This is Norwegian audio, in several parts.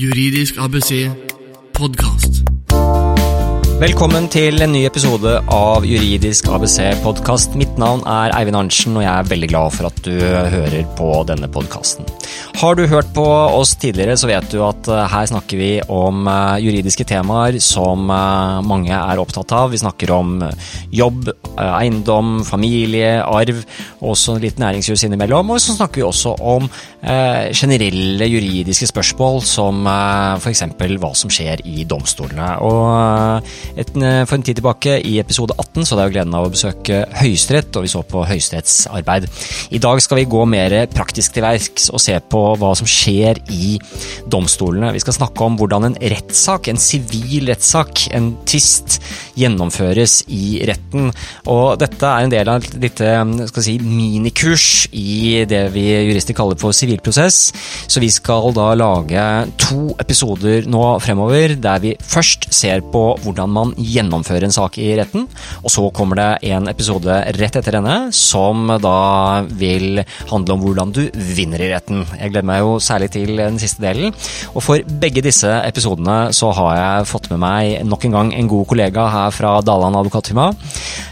Juridisk ABC podkast. Velkommen til en ny episode av Juridisk ABC podkast. Mitt navn er Eivind Arntzen, og jeg er veldig glad for at du hører på denne podkasten. Har du hørt på oss tidligere, så vet du at eh, her snakker vi om eh, juridiske temaer som eh, mange er opptatt av. Vi snakker om jobb, eiendom, familie, arv, og også litt næringsjus innimellom. Og så snakker vi også om generelle juridiske spørsmål, som f.eks. hva som skjer i domstolene. Og et, for en tid tilbake, i episode 18, så er jo gleden av å besøke Høyesterett, og vi så på Høyesteretts arbeid. I dag skal vi gå mer praktisk til verks og se på hva som skjer i domstolene. Vi skal snakke om hvordan en rettssak, en sivil rettssak, en tvist, gjennomføres i retten. Og dette er en del av et lite si, minikurs i det vi jurister kaller for sivilprosess. Så vi skal da lage to episoder nå fremover der vi først ser på hvordan man gjennomfører en sak i retten, og så kommer det en episode rett etter denne som da vil handle om hvordan du vinner i retten. Jeg gleder meg jo særlig til den siste delen. Og for begge disse episodene så har jeg fått med meg nok en gang en god kollega her fra Daland advokatfirma.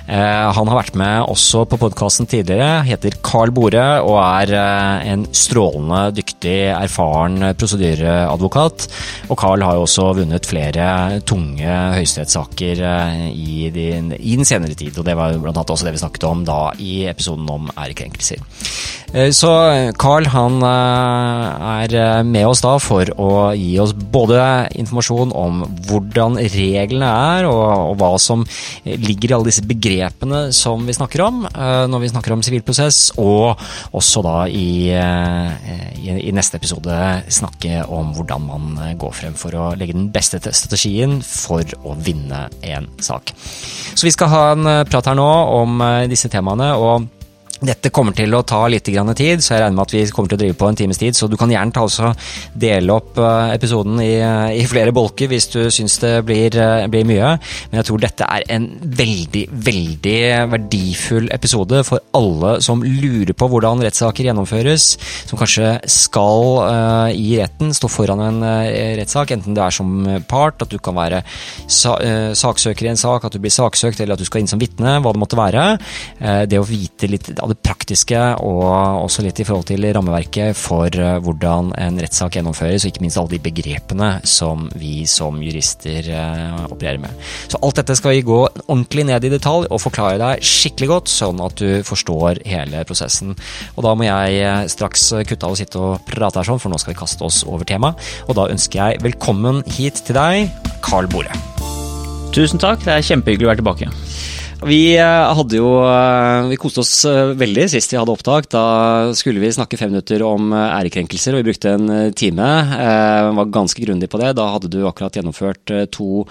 Eh, han har vært med også på podkasten tidligere, heter Carl Bore og er eh, en strålende dyktig, erfaren prosedyreadvokat. Og Carl har jo også vunnet flere tunge høyesterettssaker eh, i, i, den senere tid, og det var blant annet også det vi snakket om da i episoden om ærekrenkelser. Så Carl han er eh, med oss da for å gi oss både informasjon om hvordan reglene er, og, og hva som ligger i alle disse begrepene som vi snakker om når vi snakker om sivilprosess, og også da i, i, i, neste episode snakke om hvordan man går frem for å legge den beste strategien for å vinne en sak. Så vi skal ha en prat her nå om disse temaene. og dette kommer til å ta litt tid, så jeg regner med at vi kommer til å drive på en times tid. Så du kan gjerne ta dele opp eh, episoden i, i flere bolker hvis du syns det blir, eh, blir, mye. Men jeg tror dette er en veldig, veldig verdifull episode for alle som lurer på hvordan rettssaker gjennomføres. Som kanskje skal uh, i retten stå foran en uh, rettssak, enten det er som part, at du kan være sa, uh, saksøker i en sak, at du blir saksøkt, eller at du skal inn som vitne, hva det måtte være. det å vite litt av det praktiske og også litt i forhold til rammeverket for eh, hvordan en rettssak gjennomføres, og ikke minst alle de begrepene som vi som jurister eh, opererer med. Så alt dette skal vi gå ordentlig ned i detalj og forklare deg skikkelig godt, sånn at du forstår hele prosessen. Og da må jeg eh, straks kutte av å sitte og prate her sånn, for nå skal vi kaste oss over temaet. Og da ønsker jeg velkommen hit til deg, Carl Bore. Tusen takk, det er kjempehyggelig å være tilbake. Vi eh, hadde jo eh, Vi koste oss eh, veldig sist vi hadde opptak. Da skulle vi snakke fem minutter om ærekrenkelser, og vi brukte en time. Var ganske grundig på det. Da hadde du akkurat gjennomført to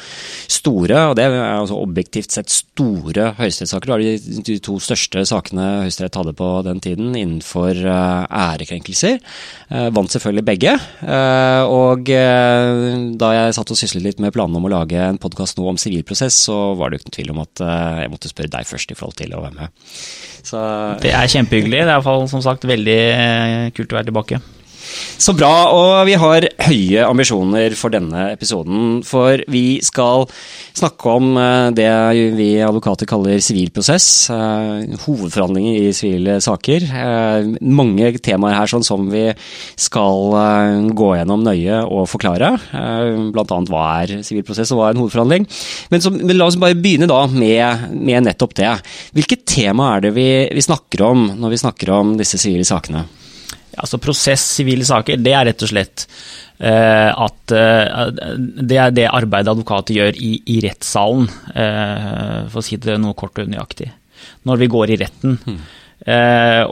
store, og det er altså objektivt sett store høyesterettssaker. Det var de to største sakene Høyesterett hadde på den tiden innenfor ærekrenkelser. Vant selvfølgelig begge. Og da jeg satt og syslet litt med planene om å lage en podkast nå om sivilprosess, så var det jo ikke noen tvil om at jeg måtte måtte spørre deg først i forhold til å være med. Så, det er kjempehyggelig. Det er iallfall som sagt veldig kult å være tilbake. Så bra. Og vi har høye ambisjoner for denne episoden. For vi skal snakke om eh, det vi advokater kaller sivilprosess. Eh, hovedforhandlinger i sivile saker. Eh, mange temaer her sånn som vi skal gå gjennom nøye og forklare. Blant annet hva er sivilprosess og hva er en hovedforhandling. Men, så, men la oss bare begynne da med, med nettopp det. Hvilket tema er det vi, vi snakker om når vi snakker om disse sivile sakene? Altså prosess, sivile saker, det er rett og slett uh, at uh, det er det arbeidet advokater gjør i, i rettssalen, uh, for å si det noe kort og nøyaktig. Når vi går i retten. Mm.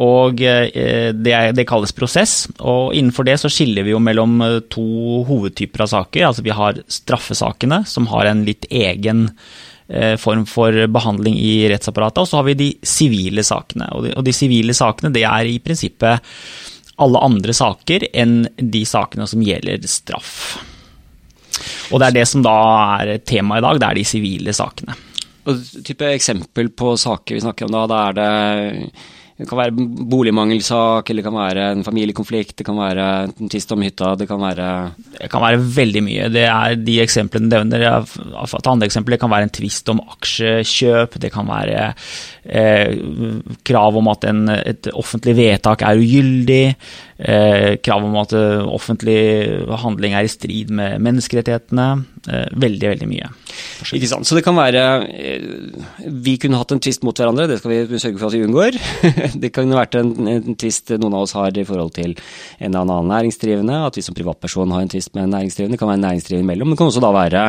og det, er, det, kalles prosess, og innenfor det så skiller vi jo mellom to hovedtyper av saker. Altså vi har straffesakene, som har en litt egen form for behandling i rettsapparatet, og så har vi de sivile sakene. Og de sivile sakene det er i prinsippet alle andre saker enn de sakene som gjelder straff. Og det er det som da er temaet i dag, det er de sivile sakene. Og type eksempel på saker vi snakker om da, da er det det kan være boligmangelsak, eller det kan være en familiekonflikt, det kan være en tvist om hytta, det kan være Det kan være veldig mye. Det er de eksemplene du nevner. Et annet eksempel kan være en tvist om aksjekjøp. Det kan være eh, krav om at en, et offentlig vedtak er ugyldig. Eh, krav om at uh, offentlig handling er i strid med menneskerettighetene. Eh, veldig, veldig mye. Ikke sant. Så det kan være eh, Vi kunne hatt en tvist mot hverandre, det skal vi sørge for at vi unngår. det kan vært en, en tvist noen av oss har i forhold til en eller annen næringsdrivende. At vi som privatperson har en tvist med en næringsdrivende. Det kan være en næringsdrivende imellom. Det kan også da være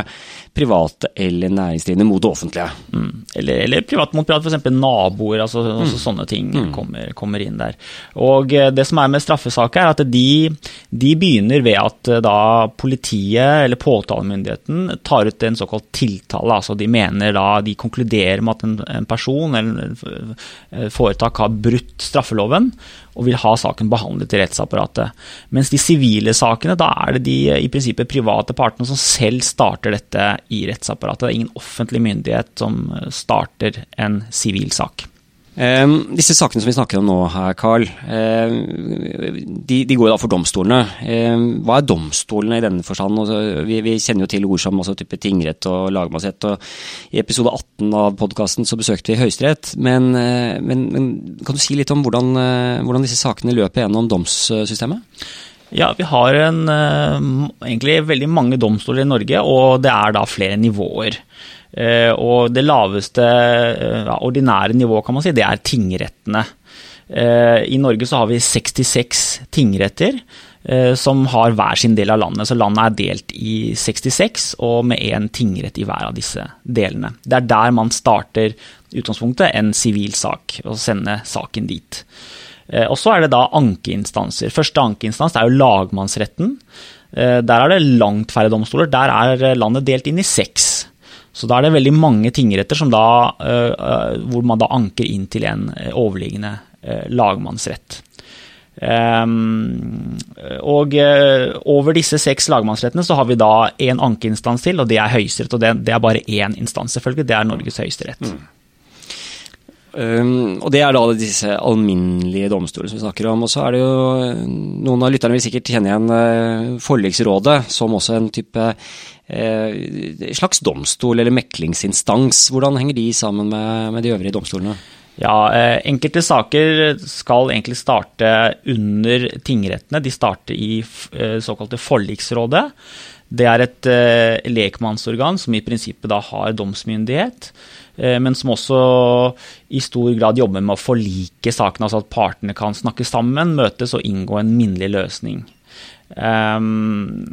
private eller næringsdrivende mot det offentlige. Mm. Eller, eller, privat mot privat, f.eks. naboer. altså, mm. altså Sånne ting mm. kommer, kommer, inn der. Og det som er med straffesaker, er at de, de begynner ved at eh, da politiet eller påtalemyndigheten tar ut en såkalt tiltale. altså De mener da, de konkluderer med at en, en person eller en foretak har brutt straffeloven og vil ha saken behandlet i rettsapparatet. Mens de sivile sakene, da er det de i prinsippet private partene som selv starter dette i rettsapparatet. Det er ingen offentlig myndighet som starter en sivil sak. Eh, disse sakene som vi snakker om nå her, Carl, um, de, de, går da for domstolene. Um, hva er domstolene i denne forstand? Altså, vi, vi, kjenner jo til ord som altså, type tingrett og lagmannsrett. og I episode 18 av podkasten besøkte vi Høyesterett. Men, uh, men, men, kan du si litt om hvordan, uh, hvordan disse sakene løper gjennom domssystemet? Ja, vi har en, uh, egentlig veldig mange domstoler i Norge, og det er da flere nivåer. Eh, og det laveste eh, ordinære nivået, kan man si, det er tingrettene. Eh, I Norge så har vi 66 tingretter som har hver sin del av landet. Så landet er delt i 66, og med én tingrett i hver av disse delene. Det er der man starter utgangspunktet, en sivil sak, og sende saken dit. Og så er det da ankeinstanser. Første ankeinstans er jo lagmannsretten. Der er det langt færre domstoler. Der er landet delt inn i seks. Så da er det veldig mange tingretter da, uh, hvor man da anker inn til en eh, overliggende uh, lagmannsrett. Um, og over disse seks lagmannsrettene så har vi da én ankeinstans til, og det er Høyesterett. Og det, er bare én instans, selvfølgelig. Det er Norges høyesterett. Mm. Um, og Det er da disse alminnelige domstoler som vi snakker om. Og så er det jo Noen av lytterne vil sikkert kjenne igjen Forliksrådet som også en type uh, slags domstol eller meklingsinstans. Hvordan henger de sammen med, med de øvrige domstolene? Ja, eh, Enkelte saker skal egentlig starte under tingrettene. De starter i eh, såkalte forliksrådet. Det er et eh, lekmannsorgan som i prinsippet da har domsmyndighet. Eh, men som også i stor grad jobber med å forlike sakene, altså at partene kan snakke sammen, møtes og inngå en minnelig løsning. Um,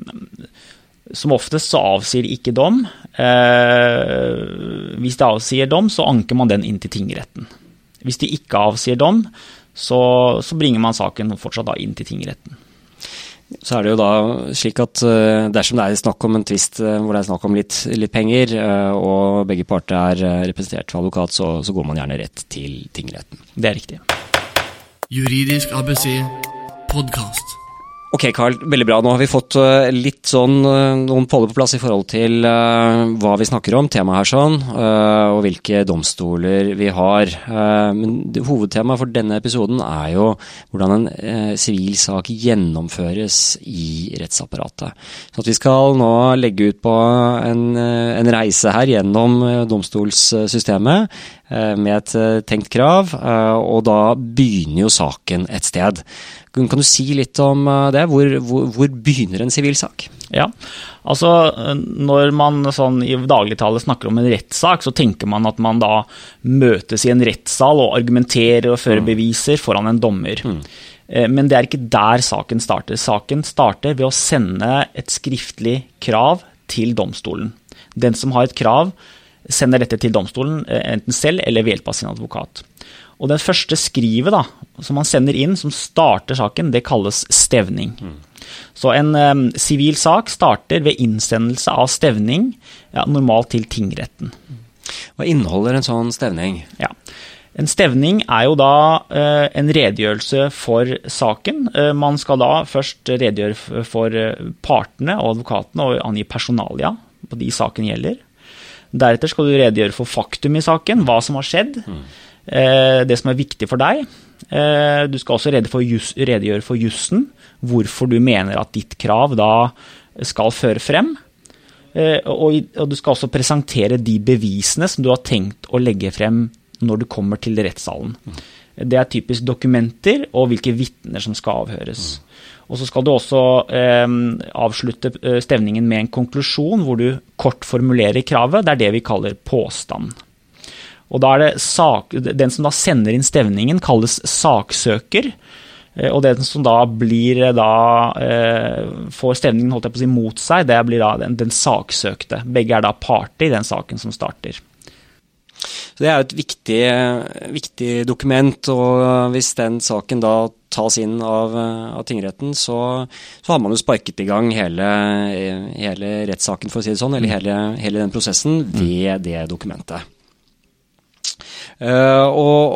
som oftest så avsier ikke dom. Eh, hvis de avsier dom, så anker man den inn til tingretten. Hvis de ikke avsier dom, så, så bringer man saken fortsatt da inn til tingretten. Så er det jo da slik at eh, dersom det er snakk om en tvist eh, hvor det er snakk om litt, litt penger, eh, og begge parter er representert av advokat, så, så, går man gjerne rett til tingretten. Det er riktig. Juridisk ABC podkast. Ok, Carl. Veldig bra. Nå har vi fått uh, litt sånn uh, noen poller på plass i forhold til uh, hva vi snakker om, temaet her sånn, og hvilke domstoler vi har. men hovedtemaet for denne episoden er jo hvordan en sivil sak gjennomføres i rettsapparatet. Så vi skal nå legge ut på en, en reise her gjennom domstolssystemet med et tenkt krav, og da begynner jo saken et sted. Kan du si litt om eh, det? Hvor, hvor, hvor begynner en sivil sak? Ja, altså Når man sånn i dagligtale snakker om en rettssak, så tenker man at man da møtes i en rettssal og argumenterer og fører mm. beviser foran en dommer. Mm. Eh, men det er ikke der saken starter. Saken starter ved å sende et skriftlig krav til domstolen. Den som har et krav, sender dette til domstolen, eh, enten selv eller ved hjelp av sin advokat. Og det første skrivet da, som man sender inn, som starter saken, det kalles stevning. Mm. Så en sivil um, sak starter ved innsendelse av stevning, ja, normalt til tingretten. Hva inneholder en sånn stevning? Ja. En stevning er jo da eh, en redegjørelse for saken. Eh, man skal da først redegjøre for uh, partene og advokatene og angi personalia på de saken gjelder. Deretter skal du redegjøre for faktum i saken, hva som har skjedd. Mm. Eh, det som er viktig for deg. Eh, du skal også redegjøre for jussen, hvorfor du mener at ditt krav da skal føre frem. Og, du skal også presentere de bevisene som du har tenkt å legge frem når du kommer til rettssalen. Det er typisk dokumenter og hvilke vitner som skal avhøres. Og så skal du også eh, avslutte eh, stevningen med en konklusjon hvor du kort formulerer kravet. Det er det vi kaller påstand. Og da er det sak, Den som da sender inn stevningen, kalles saksøker. Eh, og den som da blir da eh, får stevningen holdt jeg på å si, mot seg, det blir da den, den saksøkte. Begge er da parter i den saken som starter. Så Det er et viktig, viktig, dokument, og hvis den saken da tas inn av, av tingretten, så, så, har man jo sparket i gang hele, hele rettssaken, for å si det sånn, eller hele, hele den prosessen, ved det dokumentet. Uh, og,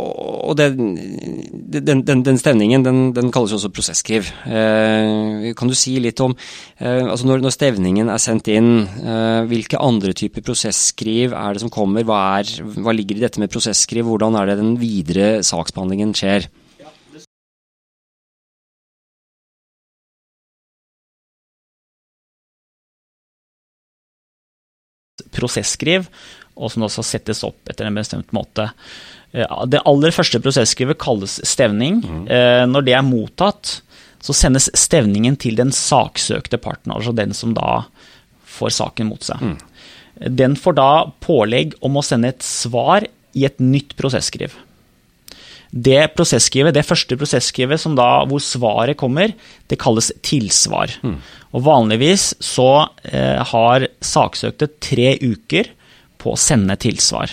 og det, den, den, den, stevningen den, den, kalles også prosesskriv. Uh, kan du si litt om uh, altså når, når, stevningen er sendt inn, hvilke andre typer prosesskriv er det som kommer? Hva, er, hva ligger i dette med prosesskriv? Hvordan er det den videre saksbehandlingen skjer? prosesskriv og som også settes opp etter en bestemt måte. Det aller første prosesskrivet kalles stevning. Mm. Når det er mottatt, så sendes stevningen til den saksøkte parten, altså den som da får saken mot seg. Mm. Den får da pålegg om å sende et svar i et nytt prosesskriv. Det prosesskrivet, det første prosesskrivet da, hvor svaret kommer, det kalles tilsvar. Mm. Og Vanligvis så eh, har saksøkte tre uker på å sende tilsvar.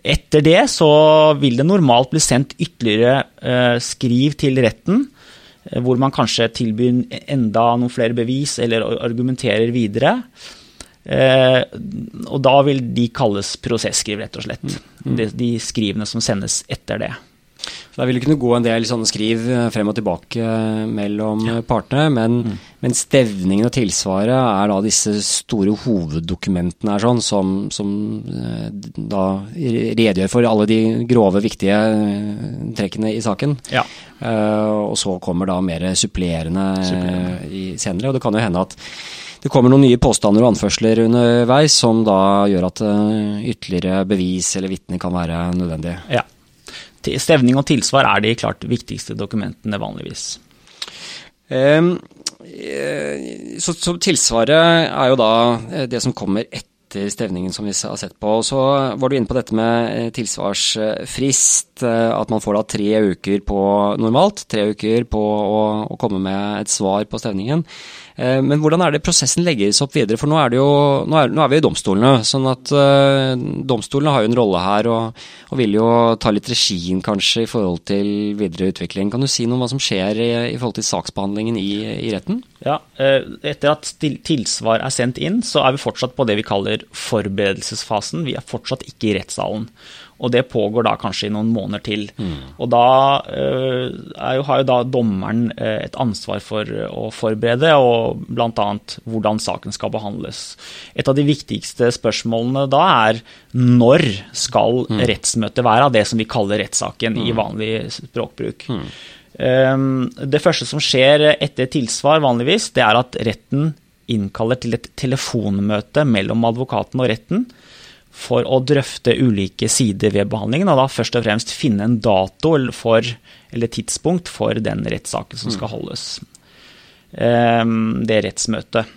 Etter det så vil det normalt bli sendt ytterligere eh, skriv til retten, eh, hvor man kanskje tilbyr enda noen flere bevis eller argumenterer videre. Eh, og da vil de kalles prosesskriv, rett og slett. Mm. De, de skrivene som sendes etter det. Så Der vil det kunne gå en del sånne skriv eh, frem og tilbake eh, mellom ja. partene, men, mm. men, stevningen og tilsvaret er da disse store hoveddokumentene her, sånn, som, som, eh, da redegjør for alle de grove, viktige trekkene i saken. Ja. Uh, og så kommer da mer supplerende, supplerende. i senere, og det kan jo hende at det kommer noen nye påstander og anførsler underveis som da gjør at ytterligere bevis eller vitner kan være nødvendig. Ja. Stevning og tilsvar er de klart viktigste dokumentene vanligvis. Um, så, så, tilsvaret er jo da eh, det som kommer etter stevningen som vi har sett på. Så var du inne på dette med eh, tilsvarsfrist. At man får da tre uker på normalt, tre uker på å, å komme med et svar på stevningen. Eh, men hvordan er det prosessen legges opp videre? For nå er, jo, nå er, nå er vi i domstolene. sånn at uh, Domstolene har jo en rolle her og, og, vil jo ta litt regien kanskje i forhold til videre utvikling. Kan du si noe om hva som skjer i, i forhold til saksbehandlingen i, i retten? Ja, uh, Etter at tilsvar er sendt inn, så er vi fortsatt på det vi kaller forberedelsesfasen. Vi er fortsatt ikke i rettssalen. Og det pågår da kanskje i noen måneder til. Mm. Og da uh, jo, har jo da dommeren uh, et ansvar for å forberede, og bl.a. hvordan saken skal behandles. Et av de viktigste spørsmålene da er når skal mm. rettsmøtet være av det som vi kaller rettssaken mm. i vanlig språkbruk. Um, det første som skjer etter tilsvar vanligvis, det er at retten innkaller til et telefonmøte mellom advokaten og retten for å drøfte ulike sider ved behandlingen, og da først og fremst finne en dato for, eller tidspunkt for den rettssaken som skal mm. holdes. Ehm, det rettsmøtet.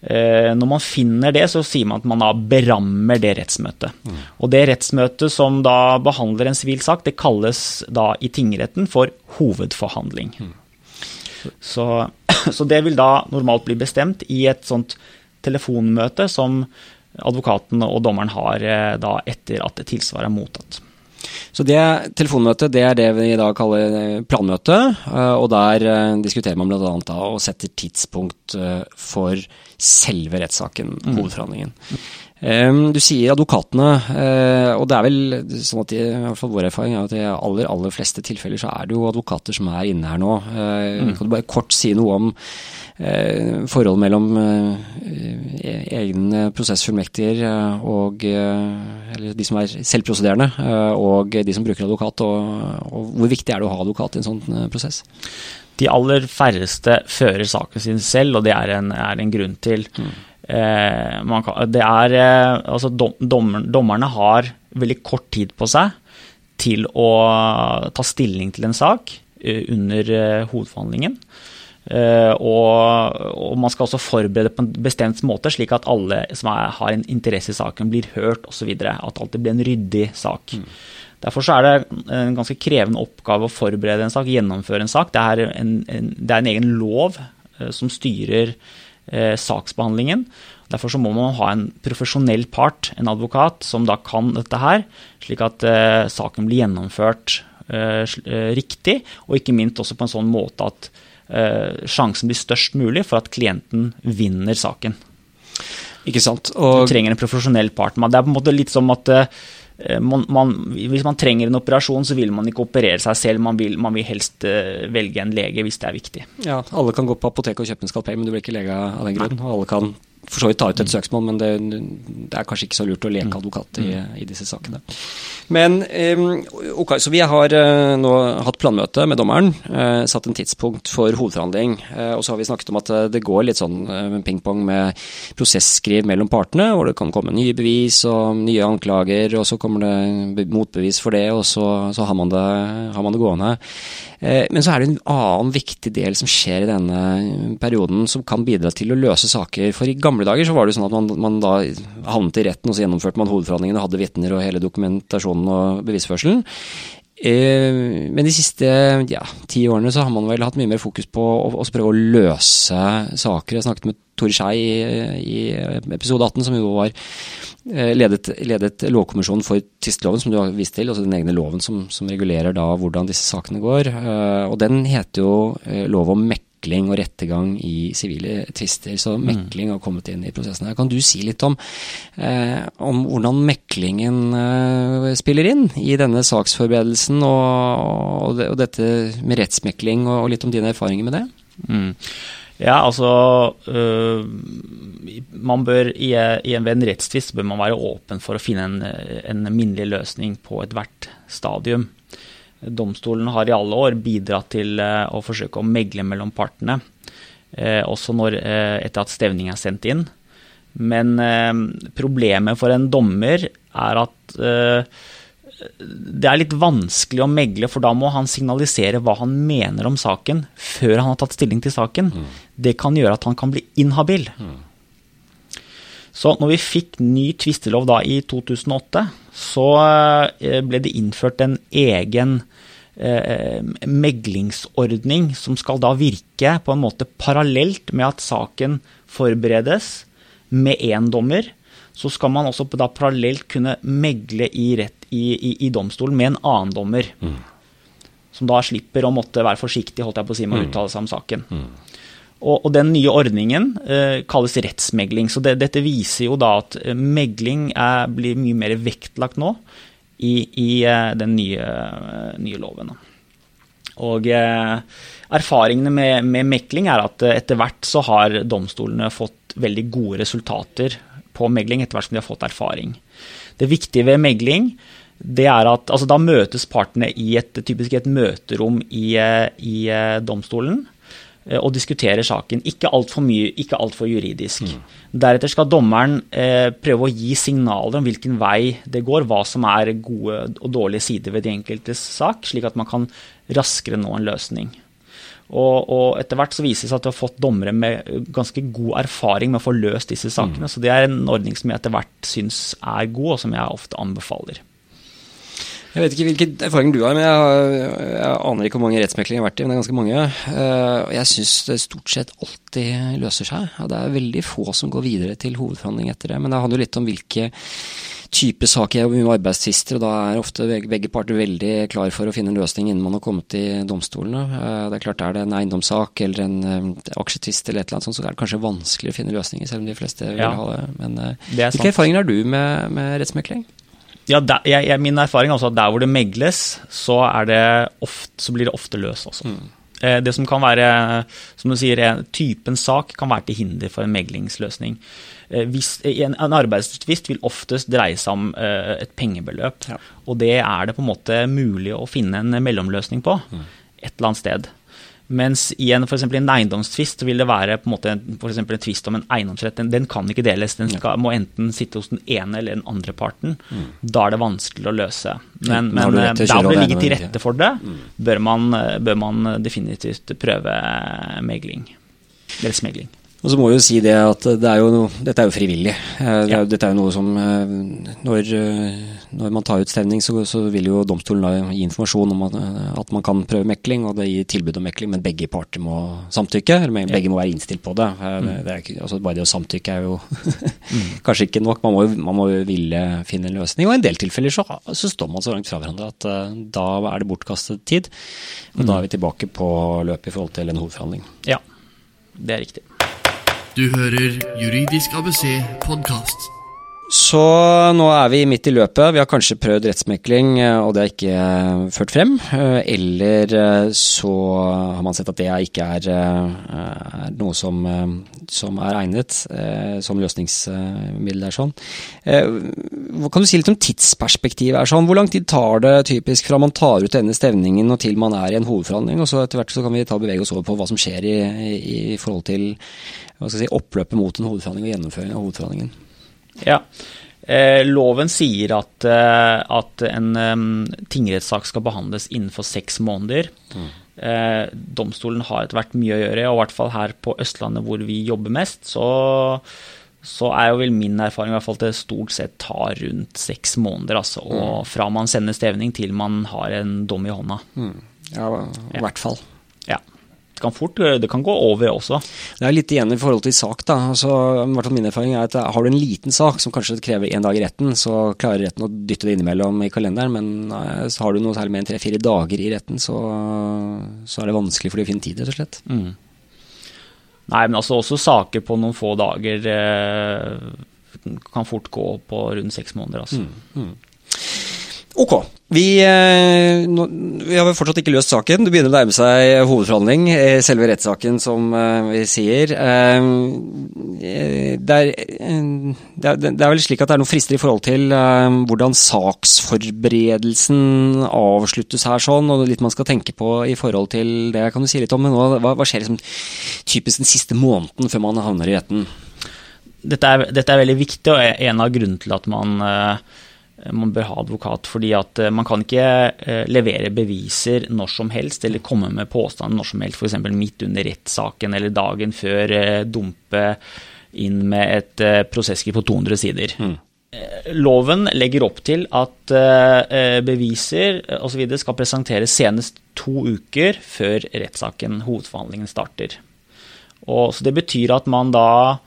Eh, når man finner det, så sier man at man da berammer det rettsmøtet. Mm. Og det rettsmøtet som da behandler en sivil sak, det kalles da i tingretten for hovedforhandling. Mm. Så, så, det vil da normalt bli bestemt i et sånt telefonmøte som advokaten og dommeren har eh, da etter at tilsvaret er mottatt. Så det telefonmøtet det er det vi i dag kaller eh, planmøte, eh, og der diskuterer man bl.a. og setter tidspunkt for selve rettssaken, mm. Hovedforhandlingen. Du sier advokatene, og det er vel sånn at i, hvert fall vår erfaring er at i aller, aller fleste tilfeller så er det jo advokater som er inne her nå. Mm. Kan du bare kort si noe om forholdet mellom eh, egne prosessfullmektiger eh, og eller de som er selvprosederende, og de som bruker advokat, og, og hvor viktig er det å ha advokat i en sånn prosess? De aller færreste fører saken sin selv, og det er en, er en grunn til. Mm. Eh, kan, det er, eh, altså dom, dommer, Dommerne har veldig kort tid på seg til å ta stilling til en sak uh, under hovedforhandlingen. Og, og, man skal også forberede på en bestemt måte, slik at alle som er, har en interesse i saken, blir hørt osv. At alltid blir en ryddig sak. Mm. Derfor er det en ganske krevende oppgave å forberede en sak, gjennomføre en sak. Det er en, en, det er en egen lov eh, som styrer eh, saksbehandlingen. Derfor så må man ha en profesjonell part, en advokat, som da kan dette her, slik at eh, saken blir gjennomført eh, eh riktig, og ikke minst også på en sånn måte at eh, sjansen blir størst mulig for at klienten vinner saken. Ikke sant. Og... Du trenger en profesjonell part. Men Det er på en måte litt som at man, man, hvis man trenger en operasjon, så vil man ikke operere seg selv. Man vil, man vil helst uh, velge en lege hvis det er viktig. Ja, Alle kan gå på apoteket og kjøpe en skalpell, men du blir ikke lege av den grunn. Og alle kan for så vidt ta ut et søksmål, men det, det, er kanskje ikke så lurt å leke advokat i, i disse sakene. Men ok, så vi har uh, nå hatt planmøte med dommeren, uh, satt en tidspunkt for hovedforhandling. Uh, og så har vi snakket om at det går litt sånn pingpong med prosesskriv mellom partene, hvor det kan komme nye bevis og nye anklager, og så kommer det motbevis for det, og så, så har, man det, har, man det, gående. Men så er det en annen viktig del som skjer i denne perioden, som kan bidra til å løse saker. For i gamle dager så var det sånn at man, man da havnet i retten, og så gjennomførte man hovedforhandlingene hadde vitner og hele dokumentasjonen og bevisførselen. Eh, men de siste ja, ti årene så har man vel hatt mye mer fokus på å, å prøve å løse saker. Jeg snakket med Tor Skei i, i, episode 18, som jo var eh, ledet, ledet lovkommisjonen for tvisteloven, som du har vist til, altså den egne loven som, som regulerer da hvordan disse sakene går. Eh, og den heter jo lov om mekling mekling og rettergang i sivile tvister. Så mm. mekling har kommet inn i prosessen her. Kan du si litt om, eh, om hvordan meklingen eh, spiller inn i denne saksforberedelsen, og, og, og dette med rettsmekling, og, og, litt om dine erfaringer med det? Mm. Ja, altså øh, man bør i, i en, en rettstvist bør man være åpen for å finne en, en minnelig løsning på ethvert stadium. Domstolen har i alle år bidratt til eh, å forsøke å megle mellom partene, eh, også når, eh, etter at stevning er sendt inn. Men problemet for en dommer er at det er litt vanskelig å megle, for da må han signalisere hva han mener om saken før han har tatt stilling til saken. Mm. Det kan gjøre at han kan bli inhabil. Så når vi fikk ny tvistelov da i 2008, så ble det innført en egen eh, meglingsordning som skal da virke på en måte parallelt med at saken forberedes med én dommer. Så skal man også da parallelt kunne megle i, rett, i, i, i domstolen med en annen dommer. Mm. Som da slipper å måtte være forsiktig holdt jeg på å si, med å mm. uttale seg om saken. Mm. Og, og, den nye ordningen eh, kalles rettsmegling. Så det, dette viser jo da at eh, megling er, blir mye mer vektlagt nå i, i eh, den nye, eh, nye, loven. Og eh, erfaringene med, med, mekling er at etter hvert så har domstolene fått veldig gode resultater på megling etter hvert som de har fått erfaring. Det viktige ved megling det er at altså, da møtes partene i et, typisk et møterom i, i domstolen. Eh, og diskuterer saken. Ikke altfor mye, ikke altfor juridisk. Mm. Deretter skal dommeren eh, prøve å gi signaler om hvilken vei det går, hva som er gode og dårlige sider ved de enkeltes sak, slik at man kan raskere nå en løsning. Og, og etter hvert så viser det seg at vi har fått dommere med ganske god erfaring med å få løst disse sakene. Mm. Så det er en ordning som jeg etter hvert syns er god, og som jeg ofte anbefaler. Jeg vet ikke hvilken erfaring du har, men jeg, jeg aner ikke hvor mange rettsmeklinger jeg har vært i, men det er ganske mange. Eh, og jeg syns det stort sett alltid løser seg. Det er veldig få som går videre til hovedforhandling etter det. Men det handler jo litt om hvilke type saker. Jeg mye med arbeidstvister, og da er ofte begge parter veldig klar for å finne en løsning innen man har kommet til domstolene. Eh, det er klart Er det en eiendomssak eller en eh, aksjetvist eller et eller annet sånt, så er det kanskje vanskelig å finne løsninger, selv om de fleste vil ja, ha det. Men hvilke erfaringer har du med, med rettsmekling? Ja, der, jeg, Min erfaring er også at der hvor det megles, så, ofte, så blir det ofte løst også. Mm. Eh, det som kan være, som du sier, typen sak kan være til hinder for en meglingsløsning. Eh, hvis, en, en arbeidstvist vil oftest dreie seg om et pengebeløp. Ja. Og det er det på en måte mulig å finne en mellomløsning på mm. et eller annet sted. Mens i en, for eksempel, en eiendomstvist vil det være på en måte for eksempel en tvist om en eiendomsrett. Den, den kan ikke deles. Den skal, må enten sitte hos den ene eller den andre parten. Mm. Da er det vanskelig å løse. Men, men der hvor det ligger til rette for det, mm. bør, man, bør man definitivt prøve megling. Eller smegling. Og så må vi jo si det at det er jo, dette er jo frivillig. Eh, ja. Dette er jo noe som eh, Når, eh, når man tar ut stevning, så, så, vil jo domstolen gi informasjon om at, at, man kan prøve mekling, og det gir tilbud om mekling, men begge parter må samtykke. eller Begge må være innstilt på det. Mm. det er, altså bare det å samtykke er jo mm. kanskje ikke nok. Man må, man må ville finne en løsning. Og i en del tilfeller så, så står man så langt fra hverandre at uh, da er det bortkastet tid. Og mm. da er vi tilbake på løpet i forhold til en hovedforhandling. Ja, det er riktig. Du hører Juridisk ABC podkast. Så nå er vi midt i løpet. Vi har kanskje prøvd rettsmekling, eh, og det har ikke eh, ført frem. Eh, eller så har man sett at det ikke er, er noe som, som, er egnet som løsningsmiddel. Er sånn. Kan du si litt om tidsperspektivet? Er sånn? Hvor lang tid tar det typisk fra man tar ut denne stevningen og til man er i en hovedforhandling? Og så etter hvert så kan vi ta bevege oss over på hva som skjer i, i, forhold til si, oppløpet mot en hovedforhandling og gjennomføringen av hovedforhandlingen. Ja. Eh, loven sier at, eh, at en um, tingrettssak skal behandles innenfor seks måneder. Mm. Eh, domstolen har etter hvert mye å gjøre, og i hvert fall her på Østlandet hvor vi jobber mest, så, så er jo vel min erfaring i hvert fall at det stort sett tar rundt seks måneder. Altså, og mm. fra man sender stevning til man har en dom i hånda. Mm. Ja, i hvert fall. Ja kan fort, det kan gå over også. Det er litt igjen i forhold til sak. da. Altså, min erfaring er at Har du en liten sak som kanskje krever én dag i retten, så klarer retten å dytte det innimellom i kalenderen. Men eh, har du noe særlig mer enn tre-fire dager i retten, så, så, er det vanskelig for deg å finne tid, rett og slett. Mm. Nei, men altså også saker på noen få dager eh, kan fort gå på rundt seks måneder. altså. Mm, mm. Ok. Vi, eh, vi, har fortsatt ikke løst saken. Det begynner å nærme seg hovedforhandling, eh, selve rettssaken, som eh, vi sier. Det er, det, er, er, vel slik at det er noen frister i forhold til hvordan saksforberedelsen avsluttes her, sånn, og litt man skal tenke på i forhold til det. Kan du si litt om men hva, hva skjer liksom, typisk den siste måneden før man havner i retten? Dette er, dette er veldig viktig, og en av grunnene til at man man bør ha advokat. fordi at eh, man kan ikke eh, levere beviser når som helst, eller komme med påstander når som helst, f.eks. midt under rettssaken eller dagen før, dumpe inn med et prosesskriv på 200 sider. Mm. Loven legger opp til at beviser osv. skal presenteres senest to uker før rettssaken, hovedforhandlingen, starter. Og, så det betyr at man da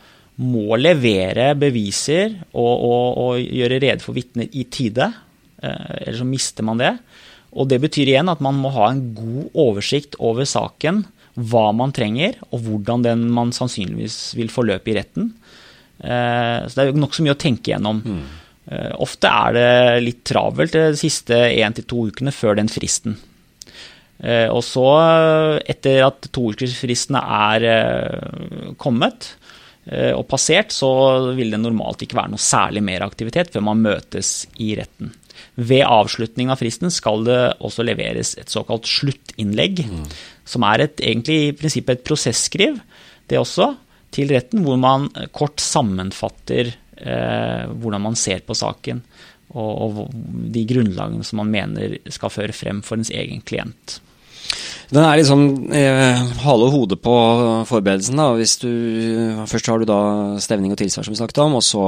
må levere beviser og, og, og gjøre rede for vitner i tide. Eh, Eller så mister man det. Og det betyr igjen at man må ha en god oversikt over saken, hva man trenger, og hvordan den man sannsynligvis vil forløpe i retten. Eh, så det er nokså mye å tenke gjennom. Mm. Ofte er det litt travelt de siste én til to ukene før den fristen. Og så, etter at toukersfristene er kommet, Eh, og passert, så vil det normalt ikke være noe særlig mer aktivitet før man møtes i retten. Ved avslutning av fristen skal det også leveres et såkalt sluttinnlegg, mm. som er et, egentlig i prinsippet et prosesskriv, det også, til retten, hvor man kort sammenfatter eh, hvordan man ser på saken, og, og de grunnlagene som man mener skal føre frem for ens egen klient. Den er liksom eh, hale og hode på forberedelsen. da, hvis du, Først har du da stevning og tilsvar, som vi snakket om, og så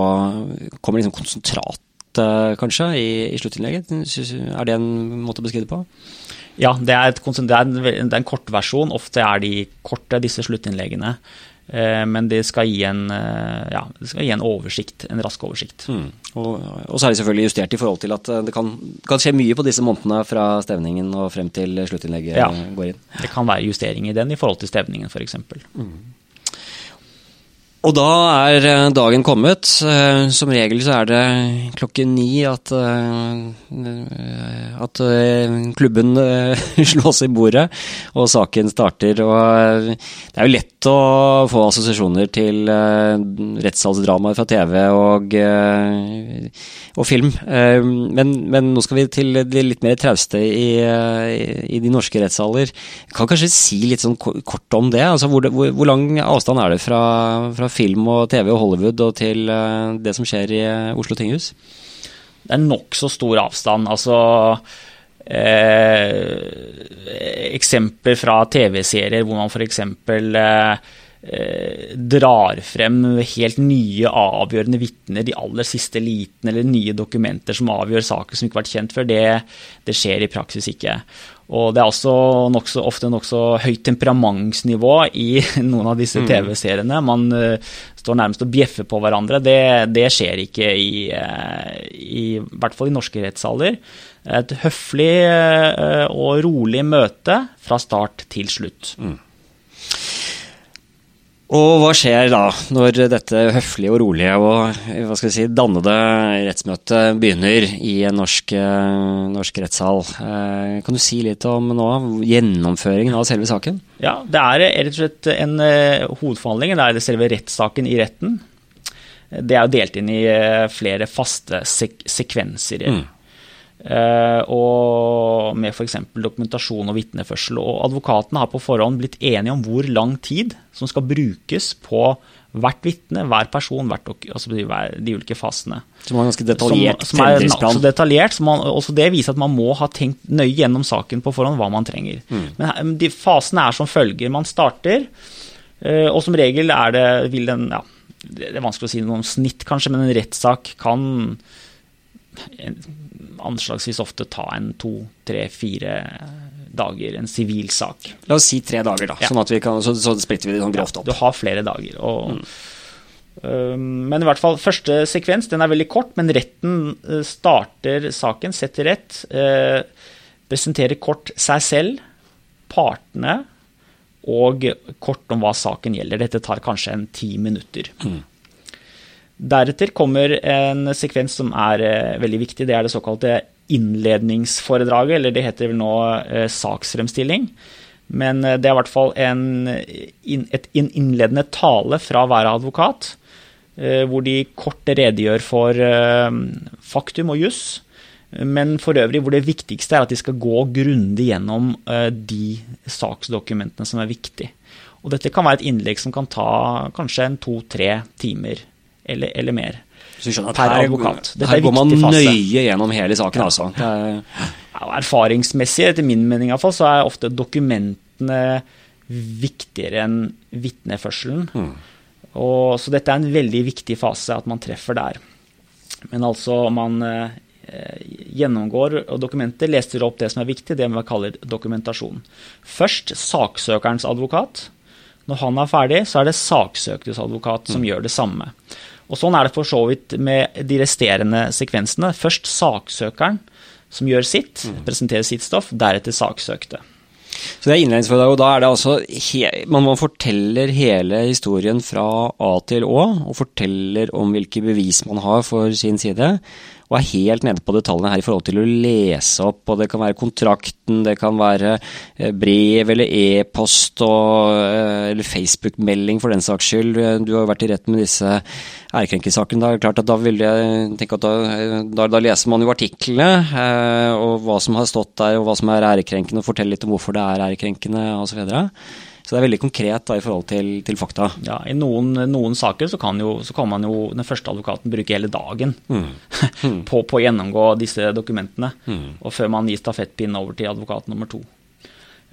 kommer liksom konsentrat kanskje i, i sluttinnlegget. Er det en måte å beskrive det på? Ja, det er, et, det er en, det er en kortversjon. Ofte er de korte, disse sluttinnleggene. Eh, men det skal gi en, ja, det skal gi en oversikt, en rask oversikt. Mm. Og, og, så er det selvfølgelig justert i forhold til at eh, det kan, kan, skje mye på disse månedene fra stevningen og frem til sluttinnlegget ja, går inn. Det kan være justering i den i forhold til stevningen f.eks. Mm. Og da er eh, dagen kommet. Eh, som regel så er det klokken ni at, eh, at klubben slås i bordet og saken starter. Og det er jo lett å få assosiasjoner til rettssalsdramaer fra TV og, og film. Men, men, nå skal vi til de litt mer trauste i, i, de norske rettssaler. Kan kanskje si litt sånn kort om det? Altså hvor, hvor, hvor lang avstand er det fra, fra film og TV og Hollywood og til eh, det som skjer i eh, Oslo tinghus? Det er nokså stor avstand. Altså eh, Eksempler fra TV-serier hvor man f.eks. Eh, eh, drar frem helt nye, avgjørende vitner, de aller siste litene eller nye dokumenter som avgjør saker som ikke har vært kjent før, det, det skjer i praksis ikke. Og det er også nok så, ofte nokså høyt temperamentsnivå i noen av disse mm. TV-seriene. Man uh, står nærmest og bjeffer på hverandre. Det, det skjer ikke i, uh, i, hvert fall i norske rettssaler. Et høflig uh, og rolig møte fra start til slutt. Mm. Og hva skjer da, når dette høflige og rolige og hva skal vi si, dannede rettsmøtet begynner i en norsk, eh, norsk rettssal? Eh, kan du si litt om nå, gjennomføringen av selve saken? Ja, Det er rett og slett en hovedforhandling. Det er selve rettssaken i retten. Det er jo delt inn i flere faste sek sekvenser. Mm. Uh, og med f.eks. dokumentasjon og vitneførsel. Og advokatene har på forhånd blitt enige om hvor lang tid som skal brukes på hvert vitne, hver person, hvert, altså de, ulike fasene. Som er ganske detaljert som, som er også detaljert. Man, også det viser at man må ha tenkt nøye gjennom saken på forhånd hva man trenger. Mm. Men de fasene er som følger. Man starter, uh, og som regel er det vil den, ja, Det er vanskelig å si noe om snitt, kanskje, men en rettssak kan anslagsvis ofte ta en to, tre, fire dager, en sivil sak. La oss si tre dager, da, ja. sånn at vi kan, så, så splitter vi det sånn grovt opp. Ja, du har flere dager. og... Mm. Men i hvert fall, første sekvens den er veldig kort, men retten øh, starter saken, setter rett. Øh, presenterer kort seg selv, partene og kort om hva saken gjelder. Dette tar kanskje en ti minutter. Mm. Deretter kommer en sekvens som er eh, veldig viktig. Det er det såkalte innledningsforedraget, eller det heter vel nå eh, saksfremstilling. Men eh, det er i hvert fall en, et innledende tale fra hver advokat, hvor de kort redegjør for faktum og juss. Men for øvrig hvor det viktigste er at de skal gå grundig gjennom de saksdokumentene som er viktige. Og dette kan være et innlegg som kan ta kanskje en to-tre timer eller, eller mer. Så skjønner at her, advokat. Dette her går man nøye gjennom hele saken, ja. altså. Ja, erfaringsmessig, etter min mening iallfall, så er ofte dokumentene viktigere enn vitneførselen. Mm. Og, så dette er en veldig viktig fase, at man treffer der. Men altså, man eh, gjennomgår dokumenter, leser opp det som er viktig, det vi kaller dokumentasjon. Først saksøkerens advokat. Når han er ferdig, så er det saksøkerens advokat som mm. gjør det samme. Og Sånn er det for så vidt med de resterende sekvensene. Først saksøkeren som gjør sitt, mm. presenterer sitt stoff, deretter saksøkte. Så det er innledningsforedrag, og da er det altså man, man forteller hele historien fra A til Å, og forteller om hvilke bevis man har for sin side og er helt nede på detaljene her i forhold til å lese opp. og Det kan være kontrakten, det kan være eh, brev eller e-post eh, eller Facebook-melding for den saks skyld. Du har jo vært i rett med disse ærekrenkelsessakene. Da, da vil jeg tenke at da, da, da, leser man jo artiklene eh, og hva som har stått der og hva som er ærekrenkende, og forteller litt om hvorfor det er ærekrenkende osv. Så det er veldig konkret da, i forhold til, til fakta. Ja, I noen, noen saker så kan, jo, så kan, man jo den første advokaten bruke hele dagen mm. Mm. på, på, å gjennomgå disse dokumentene, mm. og før man gir stafettpinnen over til advokat nummer to.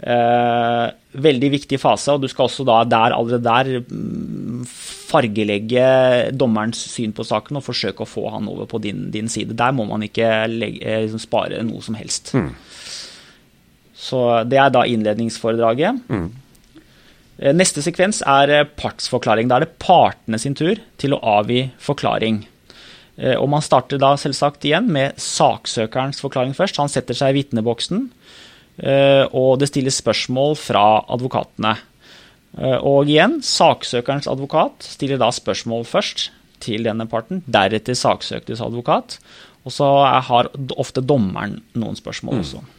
Eh, veldig viktig fase, og du skal også da der, allerede der mm, fargelegge dommerens syn på saken og forsøke å få han over på din, din side. Der må man ikke legge, eh, liksom spare noe som helst. Mm. Så det er da innledningsforedraget. Mm. Eh, neste sekvens er eh, partsforklaring. Da er det partene sin tur til å avgi forklaring. Eh, og Man starter da selvsagt igjen med saksøkerens forklaring først. Han setter seg i vitneboksen, og det stilles spørsmål fra advokatene. Og igjen, saksøkerens advokat stiller da spørsmål først til denne parten, deretter saksøktes advokat. Og så har ofte dommeren noen spørsmål mm.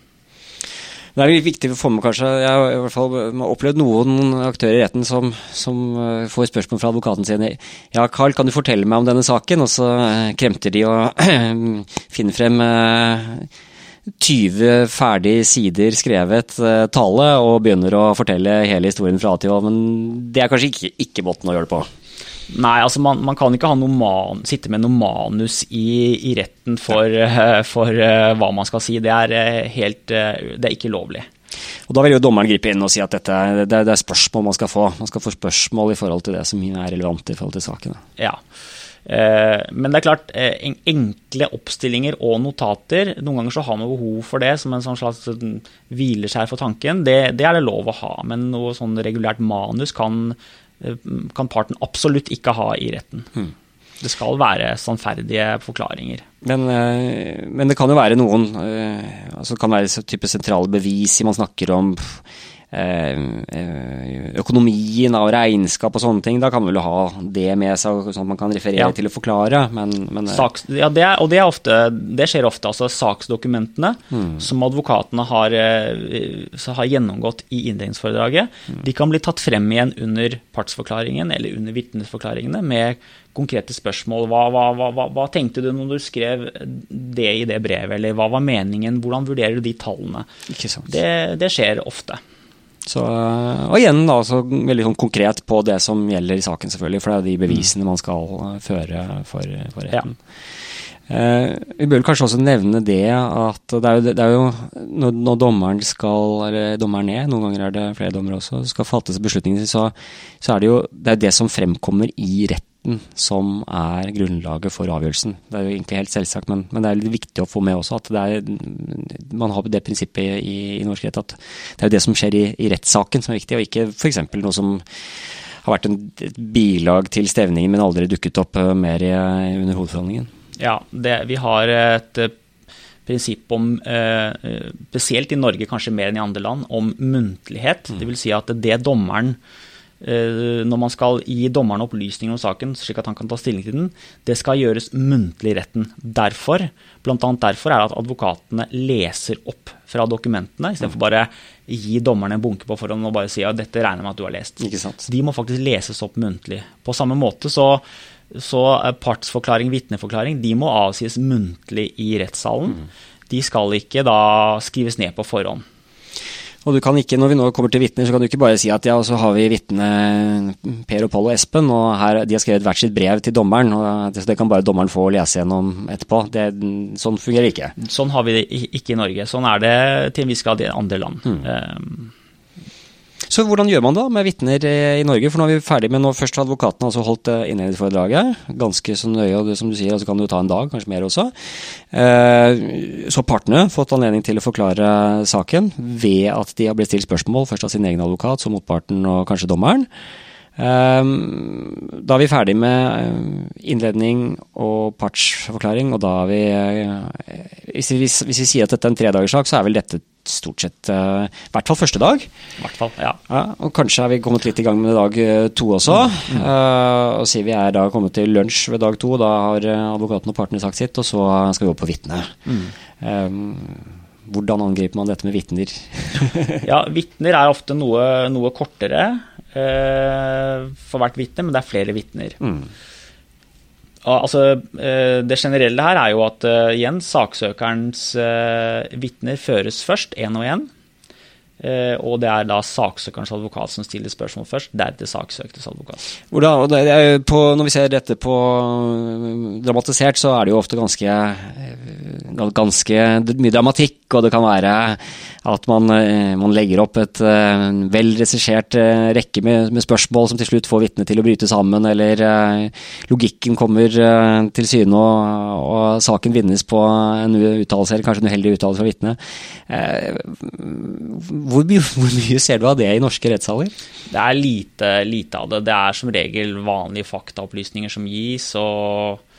Det er litt viktig å få med, kanskje. Jeg har i hvert fall opplevd noen aktører i retten som, som, eh, får spørsmål fra advokaten sin. Ja, Carl, kan du fortelle meg om denne saken? Og så eh, kremter de og finner frem 20 eh, ferdig sider skrevet tale og begynner å fortelle hele historien fra A til Å. Men det er kanskje ikke, ikke måten å gjøre det på? Nei, altså man, man kan ikke man, sitte med noe manus i, i retten for, uh, for uh, hva man skal si. Det er, uh, helt, det er ikke lovlig. Og Da vil jo dommeren gripe inn og si at dette er, det, er, spørsmål man skal få. Man skal få spørsmål i forhold til det som er relevant i forhold til sakene. Ja. Men det er klart, enkle oppstillinger og notater, noen ganger så har man behov for det som en sånn slags sånn hvileskjær for tanken. Det, det, er det lov å ha, men noe sånn regulært manus kan Eh, kan parten absolutt ikke ha i retten. Hmm. Det skal være sannferdige forklaringer. Men, eh, men, det kan jo være noen eh, altså Det kan være type sentrale bevis man snakker om. Eh, eh, økonomien av regnskap og sånne ting. Da kan man vel ha det med seg, sånn at man kan referere ja. til å forklare. Men, men eh. Saks, ja, det er, og det, ofte, det, skjer ofte. altså Saksdokumentene mm. som advokatene har, har gjennomgått i inndelingsforedraget, mm. de kan bli tatt frem igjen under partsforklaringen eller under vitnesforklaringene med konkrete spørsmål. Hva, hva, hva, hva, tenkte du når du skrev det i det brevet, eller hva var meningen? Hvordan vurderer du de tallene? Det, det skjer ofte. Så, og igjen da, veldig sånn konkret på det som gjelder i saken, selvfølgelig. For det er de bevisene man skal eh, føre for, for retten. Ja. Eh, vi bør kanskje også nevne det at det er jo, det er jo når, når, dommeren skal, eller dommeren er, noen ganger er det flere dommere også, skal fattes beslutninger, så, så er det jo det, er det som fremkommer i retten retten som er grunnlaget for avgjørelsen. Det er jo egentlig helt selvsagt, men, men det er litt viktig å få med også at er, man har det prinsippet i, i, norsk rett at det er det som skjer i, i rettssaken som er viktig, og ikke f.eks. noe som har vært en, et bilag til stevningen, men aldri dukket opp uh, mer i, under hovedforhandlingen. Ja, det, vi har et uh, prinsipp om, uh, spesielt i Norge kanskje mer enn i andre land, om muntlighet. Mm. Det vil si at det dommeren Eh, når man skal gi dommeren opplysninger om saken, slik at han kan ta stilling til den, det skal gjøres muntlig i retten. Derfor, blant annet derfor er det at advokatene leser opp fra dokumentene, istedenfor bare gi dommerne en bunke på forhånd og bare si at dette regner med at du har lest. De må faktisk leses opp muntlig. På samme måte så, så partsforklaring, vitneforklaring, de må avsies muntlig i rettssalen. Mm. De skal ikke da skrives ned på forhånd. Og du kan ikke, når vi nå kommer til vitner, så kan du ikke bare si at ja, og så har vi vitnene Per og Pål og Espen, og her, de har skrevet hvert sitt brev til dommeren. og det, det kan bare dommeren få lese gjennom etterpå. Det, sånn fungerer ikke. Sånn har vi det ikke i Norge. Sånn er det til en viss grad i andre land. Mm. Um, så hvordan gjør man da med vitner i Norge? For nå er vi ferdig med, nå først har advokaten altså holdt eh, innledningsforedraget. Ganske så nøye, og det, som du sier, altså kan det jo ta en dag, kanskje mer også. Så så partene fått anledning til å forklare saken ved at de har blitt stilt spørsmål, først av sin egen advokat, så motparten og kanskje dommeren. Da er vi ferdig med eh, innledning og partsforklaring, og da er vi eh, hvis vi, hvis vi sier at dette er en tredagerssak, så er vel dette stort sett uh, I hvert fall første dag. hvert fall, ja. ja. Og kanskje er vi kommet litt i gang med dag to også. Mm. Uh, og sier vi er da kommet til lunsj ved dag to, da har advokaten og partene sagt sitt, og så skal vi opp på vitne. Mm. Um, hvordan angriper man dette med vitner? ja, Vitner er ofte noe, noe kortere. Eh, for hvert vitne, men det er flere vitner. Mm. Altså, eh, det generelle her er jo at uh, igjen, saksøkerens uh, vitner føres først, én og én. Og det er da saksøkerens advokat som stiller spørsmål først, deretter saksøktes advokat. På, når vi ser dette på dramatisert, så er det jo ofte ganske, ganske mye dramatikk, og det kan være at man, eh, man, legger opp et uh, vel regissert uh, rekke med, med, spørsmål som til slutt får vitnet til å bryte sammen, eller uh, logikken kommer til syne og, og, saken vinnes på en uttalelse, eller kanskje en uheldig uttalelse fra vitnet. Hvor, hvor, mye ser du av det i norske rettssaler? Det er lite, lite av det. Det er som regel vanlige faktaopplysninger som gis. og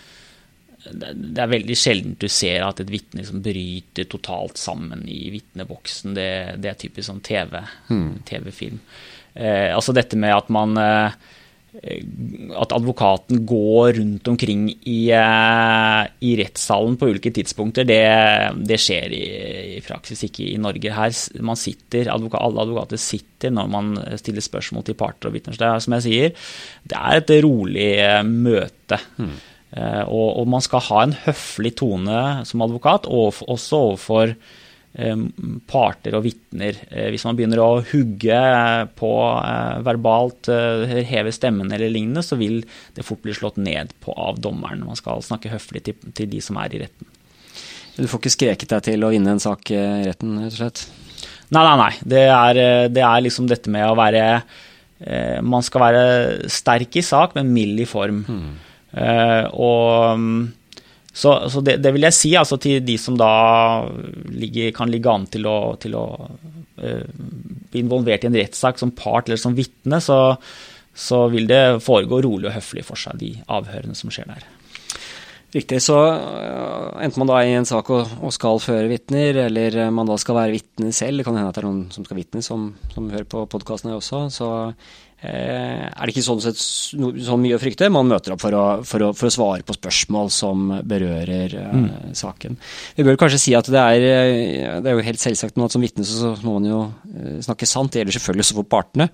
det er veldig sjelden du ser at et vitne liksom bryter totalt sammen i vitneboksen. Det, det, er typisk sånn TV, mm. TV-film. eh, altså dette med at man eh, at advokaten går rundt omkring i, eh, i rettssalen på ulike tidspunkter, det, det skjer i, i, praksis ikke i Norge. Her man sitter, advoka, Alle advokater sitter når man stiller spørsmål til parter og vitner. Som jeg sier, det er et rolig eh, møte. Mm. Og, og, man skal ha en høflig tone som advokat, og også overfor Eh, parter og vitner. Eh, hvis man begynner å hugge på eh, verbalt, heve stemmen eller lignende, så vil det fort bli slått ned på av dommeren. Man skal snakke høflig til, til de som er i retten. Du får ikke skreket deg til å vinne en sak i retten, rett og slett? Nei, nei, nei. Det er, det er liksom dette med å være Man skal være sterk i sak, men mild i form. Mm. Og mm, så, så det, det, vil jeg si altså, til de som da ligger, kan ligge an til å, til å uh, bli involvert i en rettssak som part eller som vitne, så, så, vil det foregå rolig og høflig for seg, de avhørene som skjer der. Riktig. Så uh, enten man da er i en sak og, og skal føre vitner, eller man da skal være vitne selv, det kan hende at det er noen som skal vitne som, som hører på podkastene også, så Eh, er det ikke sånn sett så mye å frykte. Man møter opp for å, for å, for å svare på spørsmål som berører uh, mm. saken. Vi bør kanskje si at det er, eh, det er jo helt selvsagt at som vitne så må man jo snakke sant. Det gjelder selvfølgelig også for partene.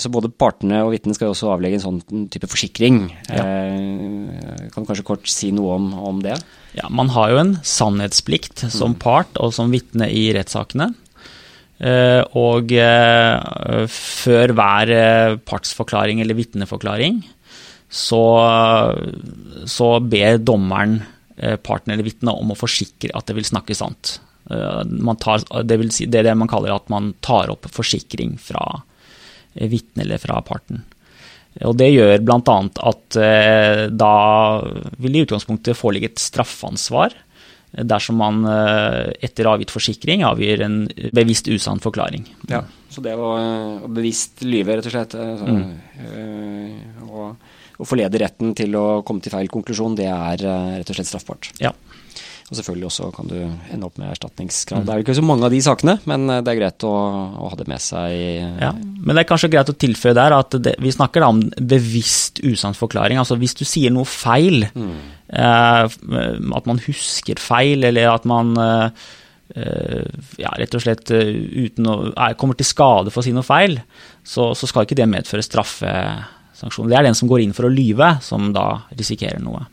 Så både partene og vitnene skal jo også avlegge en sånn type forsikring. Ja. Kan du kanskje kort si noe om, om det? Ja, Man har jo en sannhetsplikt som mm. part og som vitne i rettssakene. Eh, og eh, før hver eh, partsforklaring eller vitneforklaring så, så ber dommeren parten eller vitnet om å forsikre at det vil snakke sant. Tar, det, vil si, det er det man kaller at man tar opp forsikring fra vitnet eller fra parten. Og Det gjør bl.a. at da vil det i utgangspunktet foreligge et straffansvar dersom man eh, etter avgitt forsikring avgir en bevisst usann forklaring. Ja, Så det å, å bevisst lyve, rett og slett, altså, mm. og, og forlede retten til å komme til feil konklusjon, det er rett og slett straffbart. Ja. Og selvfølgelig også kan du ende opp med erstatningskrav. Mm. Det er jo ikke så mange av de sakene, men det er greit å, å ha det med seg. Ja, Men det er kanskje greit å tilføye der at det, vi snakker da om bevisst usann forklaring. Altså hvis du sier noe feil, mm. eh, at man husker feil, eller at man eh, ja, rett og slett eh, uten å, er, kommer til skade for å si noe feil, så, så skal ikke det medføre straffesanksjon. Det er den som går inn for å lyve, som da risikerer noe.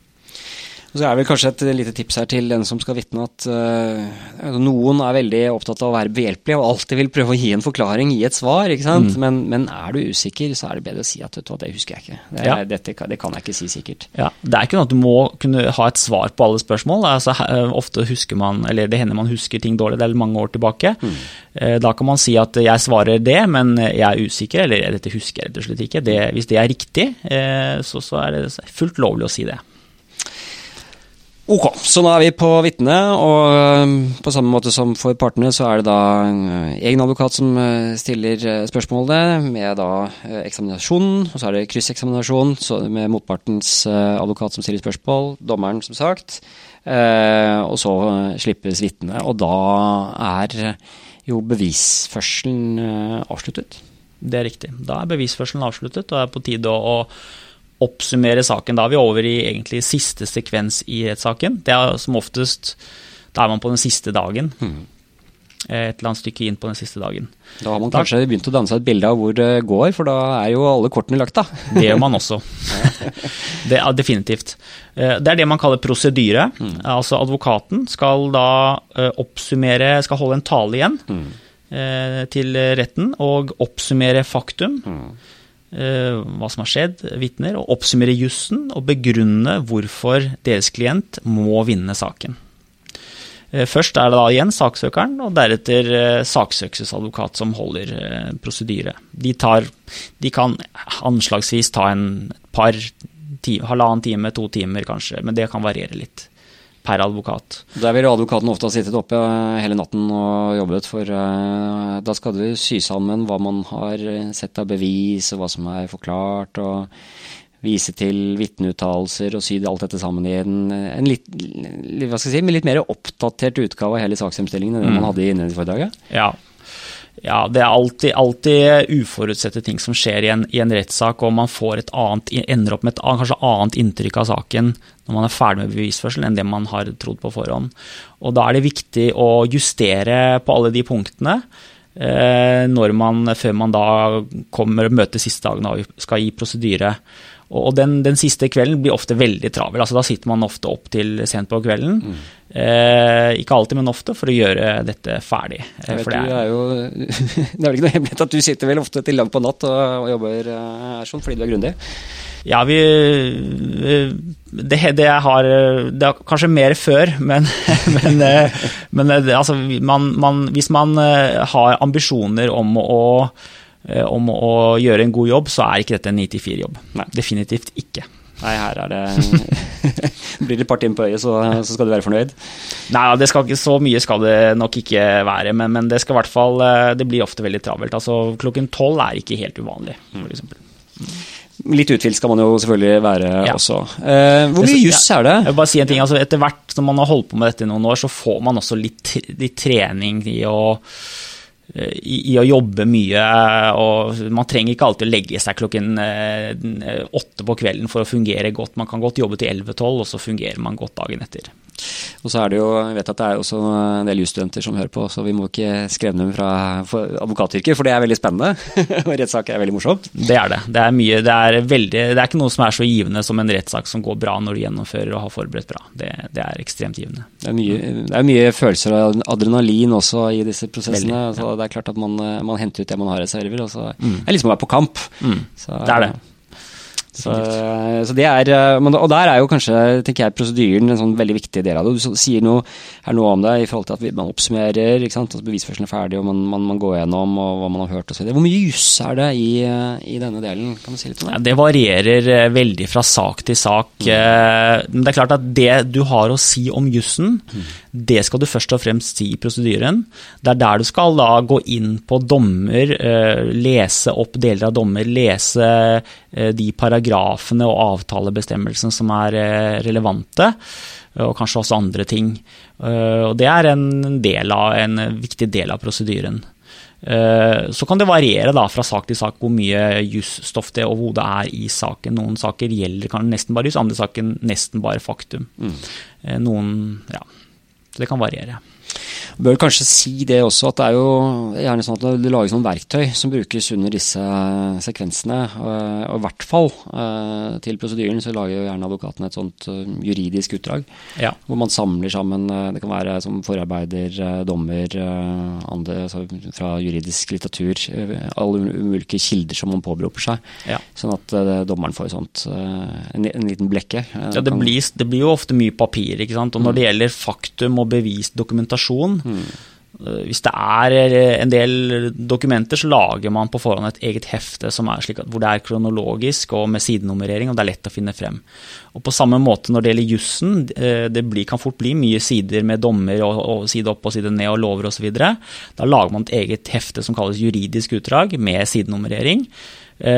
Så er vel kanskje et lite tips her til den som skal vitne, at uh, noen er veldig opptatt av å være behjelpelig og alltid vil prøve å gi en forklaring, gi et svar. ikke sant? Mm. Men, men, er du usikker, så er det bedre å si at vet du det husker jeg ikke. Det, ja. dette, det, kan jeg ikke si sikkert. Ja, Det er ikke noe at du må kunne ha et svar på alle spørsmål. Altså, ofte husker man, eller det hender man husker ting dårlig, det er mange år tilbake. Mm. Uh, da kan man si at jeg svarer det, men jeg er usikker, eller dette husker jeg rett og slett ikke. Det, hvis det er riktig, så, så er det fullt lovlig å si det. Ok, så nå er vi på vitne, og um, på samme måte som for partene, så er det da uh, egen advokat som uh, stiller spørsmålet, spørsmålene, med da eksaminasjonen, og så er det krysseksaminasjon med motpartens advokat som stiller spørsmål, dommeren som sagt, og så slippes vitnet, og da er jo bevisførselen avsluttet. Det er riktig. Da er bevisførselen avsluttet, og det er på tide å oppsummere saken. Da er vi over i egentlig siste sekvens i rettssaken. Det er som oftest Da er man på den siste dagen. Mm. Et eller annet stykke inn på den siste dagen. Da har man kanskje da, begynt å danne seg et bilde av hvor det går, for da er jo alle kortene lagt, da. Det gjør man også. det er definitivt. Eh, det er det man kaller prosedyre. Mm. Altså advokaten skal da eh, oppsummere, skal holde en tale igjen mm. til retten og oppsummere faktum. Eh, hva som har skjedd, vitner, og oppsummere jussen og begrunne hvorfor deres klient må vinne saken. Eh, først er det da igjen saksøkeren, og deretter eh, saksøkelsesadvokat som holder prosedyre. De, tar, de kan anslagsvis ta en par, halvannen time, to timer kanskje, men det kan variere litt per advokat. Der vil advokaten ofte ha sittet oppe hele natten og jobbet, for uh, da skal du sy sammen hva man har sett av bevis, og hva som er forklart, og vise til vitneuttalelser og sy alt dette sammen i en, en litt, hva skal jeg si, litt mer oppdatert utgave av hele saksfremstillingen enn mm. man hadde i innledningsforedraget. Ja. Ja, det er alltid, alltid, uforutsette ting som skjer i en, i en rettssak, og man annet, ender opp med et kanskje annet inntrykk av saken når man er ferdig med bevisførsel, enn det man har trodd på forhånd. Og Da er det viktig å justere på alle de punktene eh, man, før man da kommer og møter siste dagen og skal gi prosedyre. Og den, den, siste kvelden blir ofte veldig travel. altså Da sitter man ofte opp til sent på kvelden. Mm. Eh, ikke alltid, men ofte, for å gjøre dette ferdig. Eh, vet, det, er, jo, det er vel ikke noe hemmelighet at du sitter vel ofte til langt på natt og, og jobber eh, sånn fordi du er grundig? Ja, vi det, det, har, det er kanskje mer før, men, men, eh, men altså, man, man, hvis man har ambisjoner om å Eh, om å gjøre en god jobb, så er ikke dette en 9-4-jobb. Definitivt ikke. Nei, her er det Blir det et par timer på øyet, så, så, skal du være fornøyd? Nei, det skal ikke, så mye skal det nok ikke være, men, men, det skal i hvert fall eh, Det blir ofte veldig travelt. Altså, klokken tolv er ikke helt uvanlig, f.eks. Mm. Litt uthvilt skal man jo selvfølgelig være ja. også. Eh, hvor mye juss er det? Jeg vil bare si en ting, altså Etter hvert som man har holdt på med dette i noen år, så får man også litt, litt trening i å i, i, å jobbe mye. og Man trenger ikke alltid å legge seg klokken eh, åtte på kvelden for å fungere godt. Man kan godt jobbe til 11-12, og så fungerer man godt dagen etter. Og så er det jo, jeg vet at det er også en del jusstudenter som hører på, så vi må ikke skremme dem fra advokatyrket, for det er veldig spennende. og rettssak er veldig morsomt. Det er det. Det er, mye, det, er veldig, det er ikke noe som er så givende som en rettssak som går bra når du gjennomfører og har forberedt bra. Det, det er ekstremt givende. Det er, mye, det er, mye, følelser og adrenalin også i disse prosessene. Veldig, ja. så det er klart at man, man, henter ut det man har i reserver. Og så mm. Det er liksom å være på kamp. Mm. Så, det er det. Så, så, det er, eh, og der er jo kanskje tenker jeg, prosedyren en sånn veldig viktig del av det. Du sier noe, her noe om det i forhold til at man oppsummerer, ikke sant? Altså bevisførselen er ferdig og man, man, man, går gjennom og hva man har hørt osv. Hvor mye juss er det i, i, denne delen? Kan du si litt om det? Ja, det varierer eh, veldig fra sak til sak. Mm. Eh, men det er klart at det du har å si om jussen, mm. det skal du først og fremst si i prosedyren. Det er der du skal da gå inn på dommer, lese opp deler av dommer, lese de paragrafene paragrafene og avtalebestemmelsene som er eh, relevante, og kanskje også andre ting. Eh, og det er en, del av, en viktig del av prosedyren. Eh, så kan det variere da, fra sak til sak hvor mye jusstoff det overhodet er i saken. Noen saker gjelder kan nesten bare jus, andre saker nesten bare faktum. Mm. Noen, ja, så det kan variere. Bør kanskje si det også, at det er jo gjerne sånn at det lages noen verktøy som brukes under disse sekvensene. Og i hvert fall eh, til prosedyren så lager jo gjerne advokaten et sånt eh, juridisk utdrag. Ja. Hvor man samler sammen eh, Det kan være som forarbeider, dommer, andre altså fra juridisk litteratur. Alle ulike kilder som man påberoper seg. Ja. Sånn at dommeren får sånt, en, en liten blekke. Ja, det blir, det blir, jo ofte mye papir. ikke sant? Og når det gjelder faktum og bevis dokumentasjon, Mm. Hvis det er eh, en del dokumenter, så lager man på forhånd et eget hefte er at, hvor det er kronologisk og med sidenummerering, og det er lett å finne frem. Og På samme måte når det gjelder jussen, eh, det blir, kan fort bli mye sider med dommer og, og side opp og side ned og lover osv. Da lager man et eget hefte som kalles juridisk utdrag, med sidenummerering.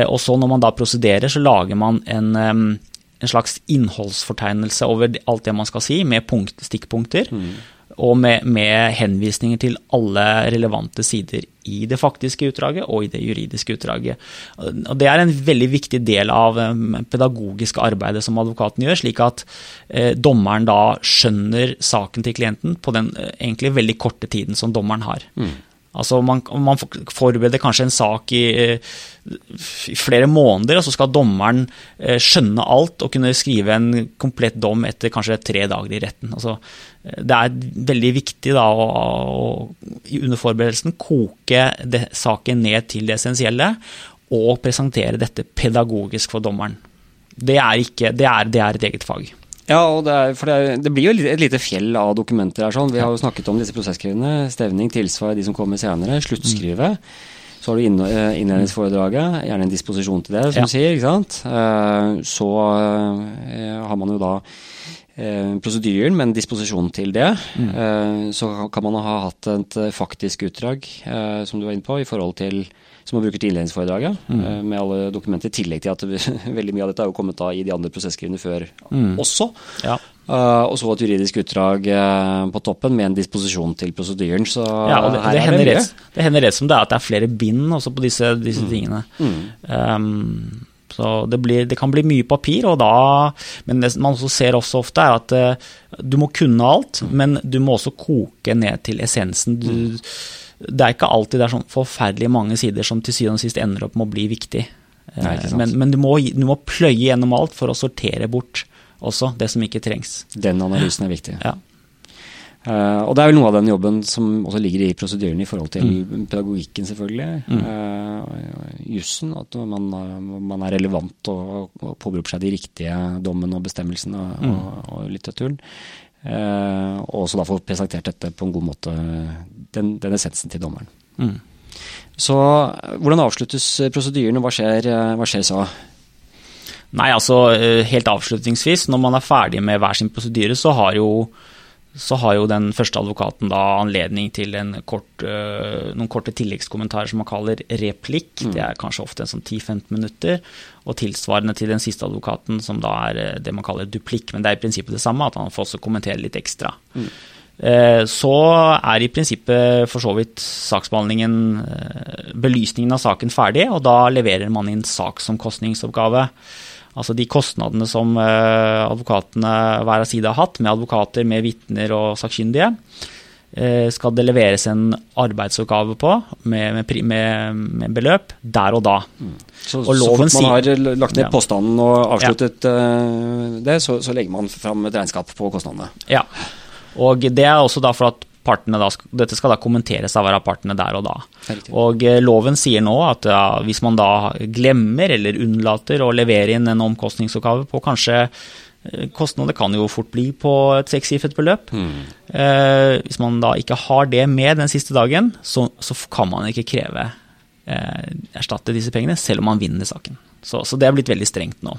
Og så når man da prosederer, så lager man en, en slags innholdsfortegnelse over alt det man skal si, med punkt, stikkpunkter. Mm og med, med, henvisninger til alle relevante sider i det faktiske utdraget og i det juridiske utdraget. Og det er en veldig viktig del av um, pedagogiske arbeidet som advokaten gjør, slik at eh, dommeren da skjønner saken til klienten på den eh, egentlig veldig korte tiden som dommeren har. Mm. Altså man, man, forbereder kanskje en sak i, i, flere måneder, og så skal dommeren eh, skjønne alt og kunne skrive en komplett dom etter kanskje tre dager i retten. Altså, eh, det er veldig viktig da, å, å, under forberedelsen koke det, saken ned til det essensielle, og presentere dette pedagogisk for dommeren. Det er, ikke, det er, det er et eget fag. Ja, det, er, for det, det, blir jo et lite fjell av dokumenter her. Sånn. Vi har jo snakket om disse prosesskrivene. Stevning, tilsvar, de som kommer senere. Sluttskrivet. Så har du eh, innledningsforedraget, gjerne en disposisjon til det, som ja. sier. ikke sant? Eh, så eh, har man jo da prosedyren, men disposisjon til det. Mm. Så kan man ha hatt et faktisk utdrag, som du var inne på, i forhold til som man bruker til innledningsforedraget, mm. Eh, med alle dokumenter, i tillegg til at veldig mye av dette er jo kommet da i de andre prosesskrivene før mm. også. Ja. Uh, og så et juridisk utdrag uh, på toppen med en disposisjon til prosedyren. Så ja, det, her det, er hender det rett, det hender rett som det er at det er flere bind også på disse, disse tingene. Mm. Um, så det, blir, det, kan bli mye papir, og da Men det man også ser også ofte, er at uh, du må kunne alt, men du må også koke ned til essensen. Du, det er ikke alltid det er sånn forferdelig mange sider som til syvende og sist ender opp med å bli viktig. Nei, men, men du, må, du må pløye gjennom alt for å sortere bort også det som ikke trengs. Den analysen er viktig. Ja. Uh, og det er vel noe av den jobben som også ligger i prosedyren i forhold til mm. pedagogikken, selvfølgelig. Mm. Uh, jussen, at man, man, er relevant og, og påberoper seg de riktige dommene og bestemmelsene og, mm. og, og litteraturen. Uh, og også da få presentert dette på en god måte, den, den essensen til dommeren. Mm. Så hvordan avsluttes prosedyren, og hva skjer, hva skjer så? Nei, altså helt avslutningsvis, når man er ferdig med hver sin prosedyre, så har jo så har jo den første advokaten da anledning til kort, uh, noen korte tilleggskommentarer som man kaller replikk. Mm. Det er kanskje ofte en sånn 10-15 minutter. Og tilsvarende til den siste advokaten, som da er uh, det man kaller duplikk. Men det er i prinsippet det samme, at han får også kommentere litt ekstra. Mm. Uh, så er i prinsippet for så vidt saksbehandlingen, belysningen av saken ferdig, og da leverer man inn saksomkostningsoppgave. Altså de kostnadene som eh, advokatene hver av side har hatt, med advokater, med vitner og sakkyndige, eh, skal det leveres en arbeidsoppgave på med, med, med beløp der og da. Mm. Så, og så fort man har lagt ned ja. påstanden og avsluttet ja. Eh, det, så, så, legger man fram et regnskap på kostnadene? Ja, og det er også da for at da, dette skal da kommenteres av hver av partene der og da. Og eh, Loven sier nå at ja, hvis man da glemmer eller unnlater å levere inn en omkostningsoppgave på kanskje eh, Kostnader kan jo fort bli på et sekssifret beløp. Mm. Eh, hvis man da ikke har det med den siste dagen, så, så kan man ikke kreve eh, erstatte disse pengene, selv om man vinner saken. Så, så det er blitt veldig strengt nå.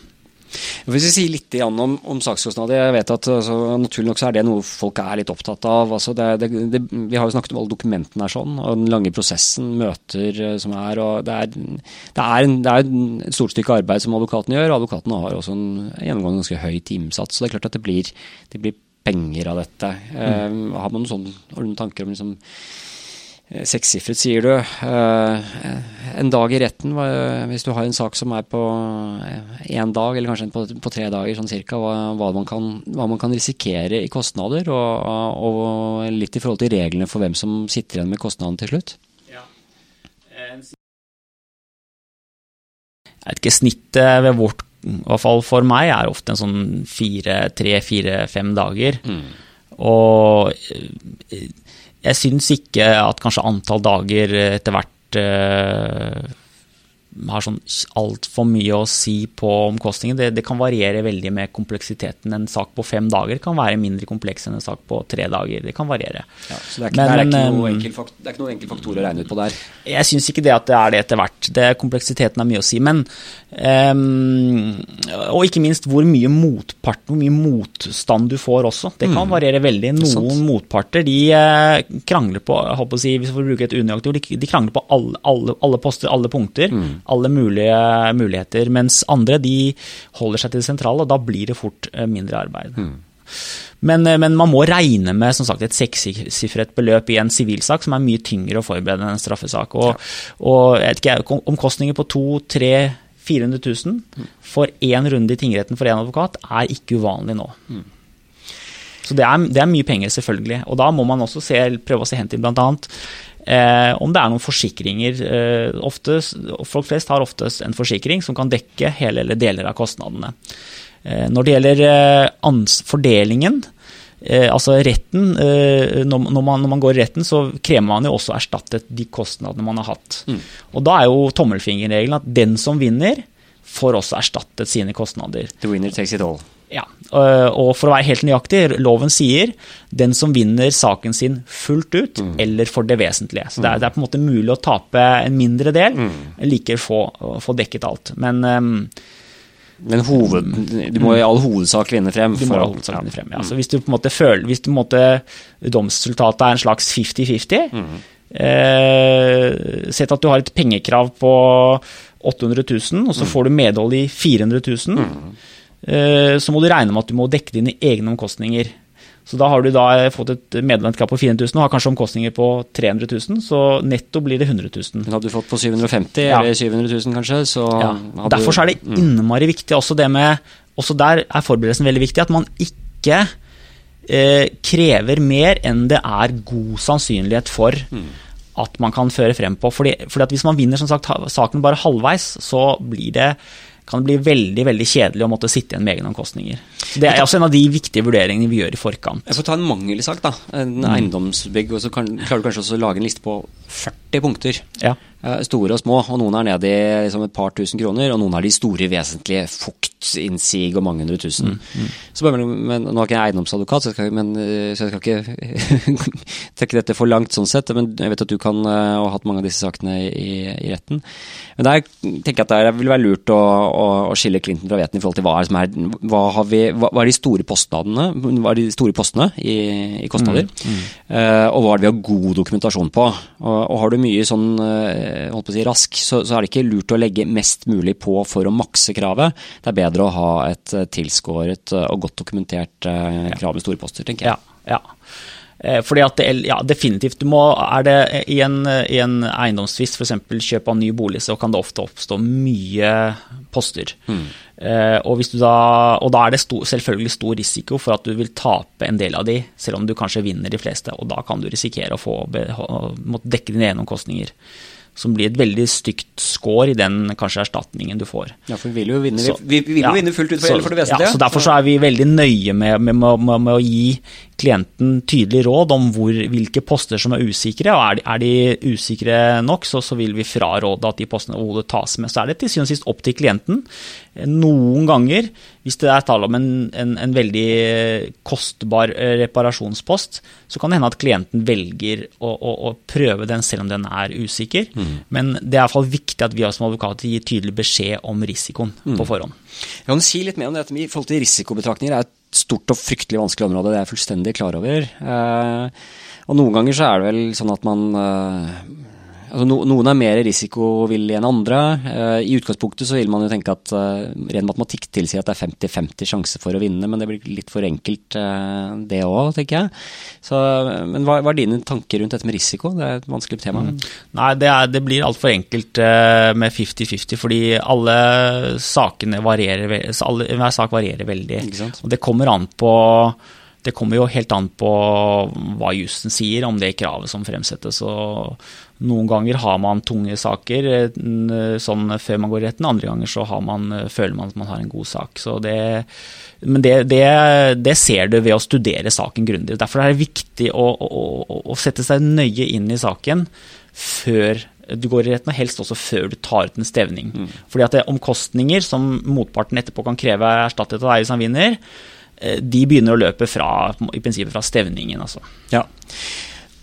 Hvis vi sier litt om, om sakskostnader, jeg vet at altså, naturlig nok så er det noe folk er litt opptatt av. Altså, det, det, det, vi har jo snakket om alle dokumentene er sånn, og den lange prosessen, møter eh, som er. og Det er, er, en, er et stort stykke arbeid som advokatene gjør. og Advokatene har også en gjennomgående ganske høy timesats, så det er klart at det blir, det blir penger av dette. Mm. Uh, har man noen, sånne, noen tanker om liksom sekssifret, sier du. Eh, en dag i retten, hvis du har en sak som er på én eh, dag, eller kanskje på, på, tre dager, sånn cirka, hva, hva, man kan, hva, man kan, risikere i kostnader, og, og, litt i forhold til reglene for hvem som sitter igjen med kostnaden til slutt? Ja. Jeg vet ikke, snittet ved vårt, i hvert fall for meg, er ofte en sånn fire, tre, fire, fem dager. Mm. Og jeg syns ikke at kanskje antall dager etter hvert uh, har sånn altfor mye å si på omkostningen. Det, det, kan variere veldig med kompleksiteten. En sak på fem dager kan være mindre kompleks enn en sak på tre dager. Det kan variere. Ja, så det er, ikke, men, det, er ikke noe enkel faktor, det er ikke noen enkel faktor å regne ut på der? Jeg syns ikke det at det er det etter hvert. Det, kompleksiteten er mye å si. Men um, Og ikke minst hvor mye motpart, hvor mye motstand du får også. Det kan mm. variere veldig. Noen motparter de uh, krangler på, jeg håper å si, hvis vi får bruke et unøyaktig ord, de, de, krangler på alle, alle, alle poster, alle punkter. Mm alle mulige muligheter. Mens andre de holder seg til det sentrale, og da blir det fort eh, mindre arbeid. Mm. Men, eh, men, man må regne med som sagt, et sekssifret beløp i en sivilsak, som er mye tyngre å forberede enn en straffesak. Og, ja. og ikke, omkostninger på 200 400 000 for én runde i tingretten for én advokat er ikke uvanlig nå. Mm. Så det er, det er, mye penger, selvfølgelig. Og da må man også se, prøve å se hen til bl.a. Eh, om det er noen forsikringer. Eh, ofte, folk flest har oftest en forsikring som kan dekke hele eller deler av kostnadene. Eh, når det gjelder eh, fordelingen, eh, altså retten eh, når, når, man, når, man, går i retten, så krever man jo også erstattet de kostnadene man har hatt. Mm. Og da er jo tommelfingerregelen at den som vinner, får også erstattet sine kostnader. The winner takes it all. Ja, og for å være helt nøyaktig, loven sier den som vinner saken sin fullt ut, mm. eller for det vesentlige. Så det er, det er, på en måte mulig å tape en mindre del, mm. likevel få, få dekket alt. Men um, men hoved, du må i all hovedsak vinne frem. Du må i all hovedsak vinne frem, ja. Så hvis du på en måte føler Hvis du på en måte domsresultatet er en slags 50-50 mm. eh, Sett at du har et pengekrav på 800 000, og så mm. får du medhold i 400 000. Mm eh, så må du regne med at du må dekke dine egne omkostninger. Så da har du da fått et medlemskap på 400 000 og har kanskje omkostninger på 300 000, så netto blir det 100 000. Men hadde du fått på 750 Ja. eller 700 000 kanskje, så Ja. Derfor så er det mm. innmari viktig også det med Også der er forberedelsen veldig viktig. At man ikke eh, krever mer enn det er god sannsynlighet for Mm. at man kan føre frem på. Fordi, fordi at hvis man vinner som sagt, saken bare halvveis, så blir det kan det bli veldig veldig kjedelig å måtte sitte igjen med egne omkostninger. Det er også en av de viktige vurderingene vi gjør i forkant. Jeg får ta en mangelsak, da. En Mm. eiendomsbygg. Og så kan, klarer du kanskje også å lage en liste på 40 punkter. Ja. Eh, Store og små, og noen er nede i liksom et par tusen kroner, og noen er de store, vesentlige fuktinnsig og mange hundre tusen. Så bare, men, nå er ikke jeg eiendomsadvokat, så jeg skal, men, eh, så jeg skal ikke trekke dette for langt sånn sett, men jeg vet at du kan ha og har hatt mange av disse sakene i, i retten. Men der tenker jeg at det vil være lurt å, å, å skille Clinton fra Veten i forhold til hva er, som er, hva har vi, hva, hva er de store postnadene, hva er de store postene i, i kostnader, Eh, og hva er det vi har god dokumentasjon på. Og, og har du mye sånn eh, holdt på å si rask, så, så er det ikke lurt å legge mest mulig på for å makse kravet. Det er bedre å ha et eh, tilskåret eh, og godt dokumentert eh, krav med store poster, tenker jeg. Ja, ja. Eh, Fordi at det, ja, definitivt du må, er det I en, i en eiendomstvist, f.eks. kjøp av ny bolig, så kan det ofte oppstå mye poster. Eh, og, hvis du da, og da er det stor, selvfølgelig stor risiko for at du vil tape en del av de, selv om du kanskje vinner de fleste. Og da kan du risikere å få, måtte dekke dine egne omkostninger. Som blir et veldig stygt score i den kanskje erstatningen du får. Ja, for vi vil jo vinne, Så- vi, vi vil jo ja. vinne fullt ut for, Så- for det vesentlige. Ja, så derfor så er vi veldig nøye med, med, med, med, med å gi klienten tydelig råd om hvor, hvilke poster som er usikre. og Er de, er de usikre nok, så, så vil vi fraråde at de postene overhodet tas med. Så er det til syvende og sist opp til klienten. Noen ganger, hvis det er tale om en, en, en veldig kostbar eh, reparasjonspost, så kan det hende at klienten velger å, å, å prøve den selv om den er usikker. Men det er i hvert fall viktig at vi som advokater gir tydelig beskjed om risikoen på forhånd. Jeg kan si litt mer om dette i forhold til risikobetraktninger. Er et stort og fryktelig vanskelig område, det er jeg fullstendig klar over. Eh, og noen ganger så er det vel sånn at man eh, altså no, Noen er mer risikovillige enn andre. Uh, I utgangspunktet så vil man jo tenke at uh, ren matematikk tilsier at det er 50-50 sjanse for å vinne, men det blir litt for enkelt uh, det òg, tenker jeg. Så, men hva, hva er dine tanker rundt dette med risiko? Det er et vanskelig tema. Nei, det, er, det blir altfor enkelt med 50-50, fordi alle sakene varierer, alle, hver sak varierer veldig. Og det kommer an på det kommer jo helt an på hva jussen sier om det kravet som fremsettes. og Noen ganger har man tunge saker sånn før man går i retten, andre ganger så har man, eh, føler man at man har en god sak. Så det, men det, det, det ser du ved å studere saken grundig. Derfor er det viktig å, å, å, sette seg nøye inn i saken før du går i retten, og helst også før du tar ut en stevning. Fordi at det er omkostninger som motparten etterpå kan kreve erstattet av deg hvis han vinner, de begynner å løpe fra, i prinsippet fra stevningen. Altså. Ja.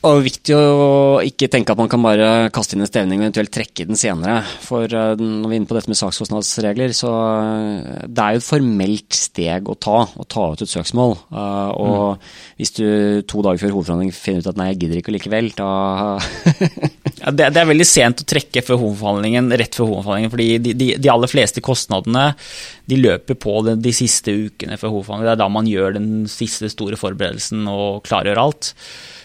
Og viktig å ikke tenke at man kan bare kaste inn en stevning og eventuelt trekke den senere. For eh, når vi er inne på dette med sakskostnadsregler, så eh, det er jo et formelt steg å ta, å ta ut et søksmål. Og og hvis du to dager før hovedforhandling finner ut at nei, jeg gidder ikke likevel, da Ja, det, det er veldig sent å trekke før hovedforhandlingen, rett før hovedforhandlingen, fordi de, de, de aller fleste kostnadene de løper på de, de siste ukene før hovedforhandlingen. Det er da man gjør den siste store forberedelsen og klargjør alt.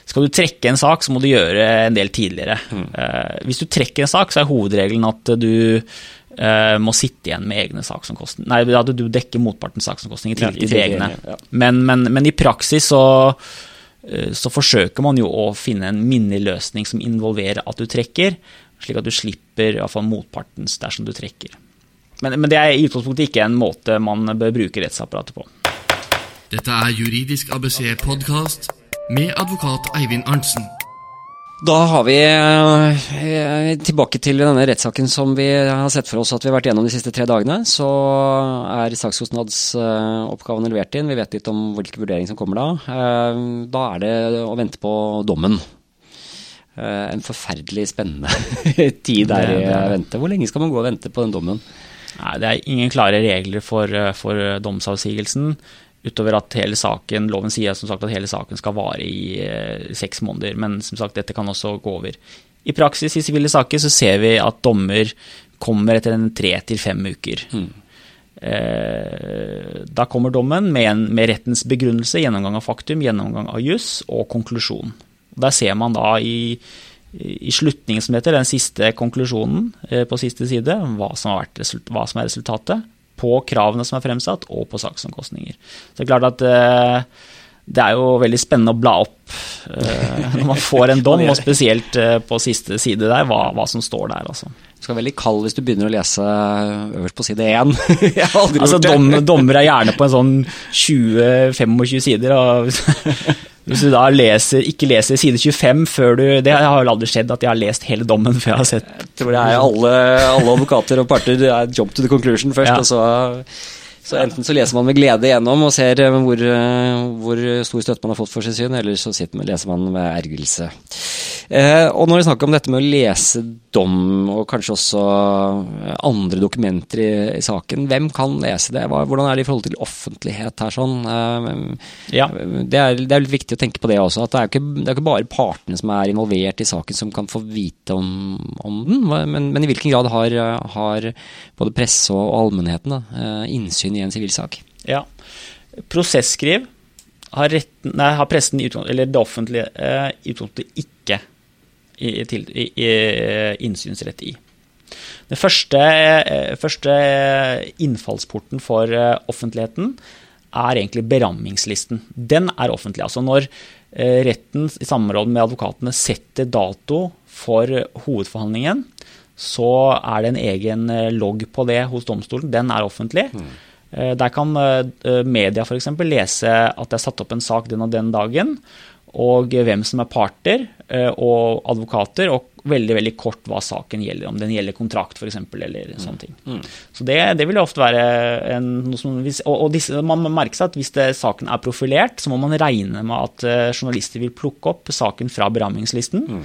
Skal du trekke en sak, så må du gjøre en del tidligere. Eh, hvis du trekker en sak, så er hovedregelen at du eh, må sitte igjen med egne saksomkostninger. Nei, at du dekker motpartens saksomkostninger Ja, til, til tillegg, egne. ja. Men, men, men i praksis så eh, så forsøker man jo å finne en minnelig løsning som involverer at du trekker, slik at du slipper iallfall motpartens dersom du trekker. Men, men det er i utgangspunktet ikke en måte man bør bruke rettsapparatet på. Dette er Juridisk ABC podkast med advokat Eivind Arntzen. Da har vi eh, tilbake til denne rettssaken som vi har sett for oss at vi har vært gjennom de siste tre dagene. Så er sakskostnadsoppgavene levert inn. Vi vet litt om hvilke vurderinger som kommer da. Eh, Da er det å vente på dommen. Eh, En forferdelig spennende tid der i vente. Hvor lenge skal man gå og vente på den dommen? Nei, Det er ingen klare regler for, for domsavsigelsen. Utover at hele saken, Loven sier som sagt at hele saken skal vare i eh, seks måneder, men som sagt, dette kan også gå over. I praksis i sivile saker så ser vi at dommer kommer etter en tre til fem uker. Eh, da kommer dommen med, en, med, rettens begrunnelse, gjennomgang av faktum, gjennomgang av juss og konklusjon. Der ser man da i, i slutningen, som heter, den siste konklusjonen eh, på siste side, hva som, vært, hva som, er resultatet på kravene som er fremsatt, og på saksomkostninger. Så det er klart at eh, det er jo veldig spennende å bla opp når man får en dom, og spesielt på siste side der, hva, hva som står der. altså. Du skal være veldig kald hvis du begynner å lese øverst på side 1. Jeg har aldri altså, gjort det. Dom, dommer er gjerne på en sånn 20-25 sider. Og hvis du da leser, ikke leser side 25 før du Det har vel aldri skjedd at jeg har lest hele dommen før jeg har sett Jeg tror det er alle, alle advokater og parter. Det er job to the conclusion først, ja. og så så enten så leser man med glede gjennom og ser eh, hvor, eh, hvor stor støtte man har fått for sitt syn, eller så man, leser man med ergrelse. Eh, og når vi snakker om dette med å lese dom, og kanskje også eh, andre dokumenter i, i saken, hvem kan lese det? Hva, hvordan er det i forhold til offentlighet her sånn? Eh, ja. det, er, det, er, litt viktig å tenke på det også, at det er, ikke, det er ikke bare partene som er involvert i saken som kan få vite om, om den, men, men, i hvilken grad har, har både presse og allmennheten da, innsyn i en sivilsak. Ja. Prosesskriv har, retten, nei, har pressen eller det offentlige eh, i utgangspunktet ikke i, i, i, innsynsrett i. Den første, eh, første, innfallsporten for eh, offentligheten er egentlig berammingslisten. Den er offentlig. Altså når eh, retten i samråd med advokatene setter dato for hovedforhandlingen, så er det en egen logg på det hos domstolen. Den er offentlig. Mm. Eh, der kan eh, media f.eks. lese at det er satt opp en sak den og den dagen, og hvem som er parter eh, og advokater, og veldig veldig kort hva saken gjelder. Om den gjelder kontrakt f.eks. eller mm. sånne ting. Mm. Så det, det, vil ofte være en, noe som hvis, Og, og disse, man må merke seg at hvis det, saken er profilert, så må man regne med at journalister vil plukke opp saken fra berammingslisten. Mm.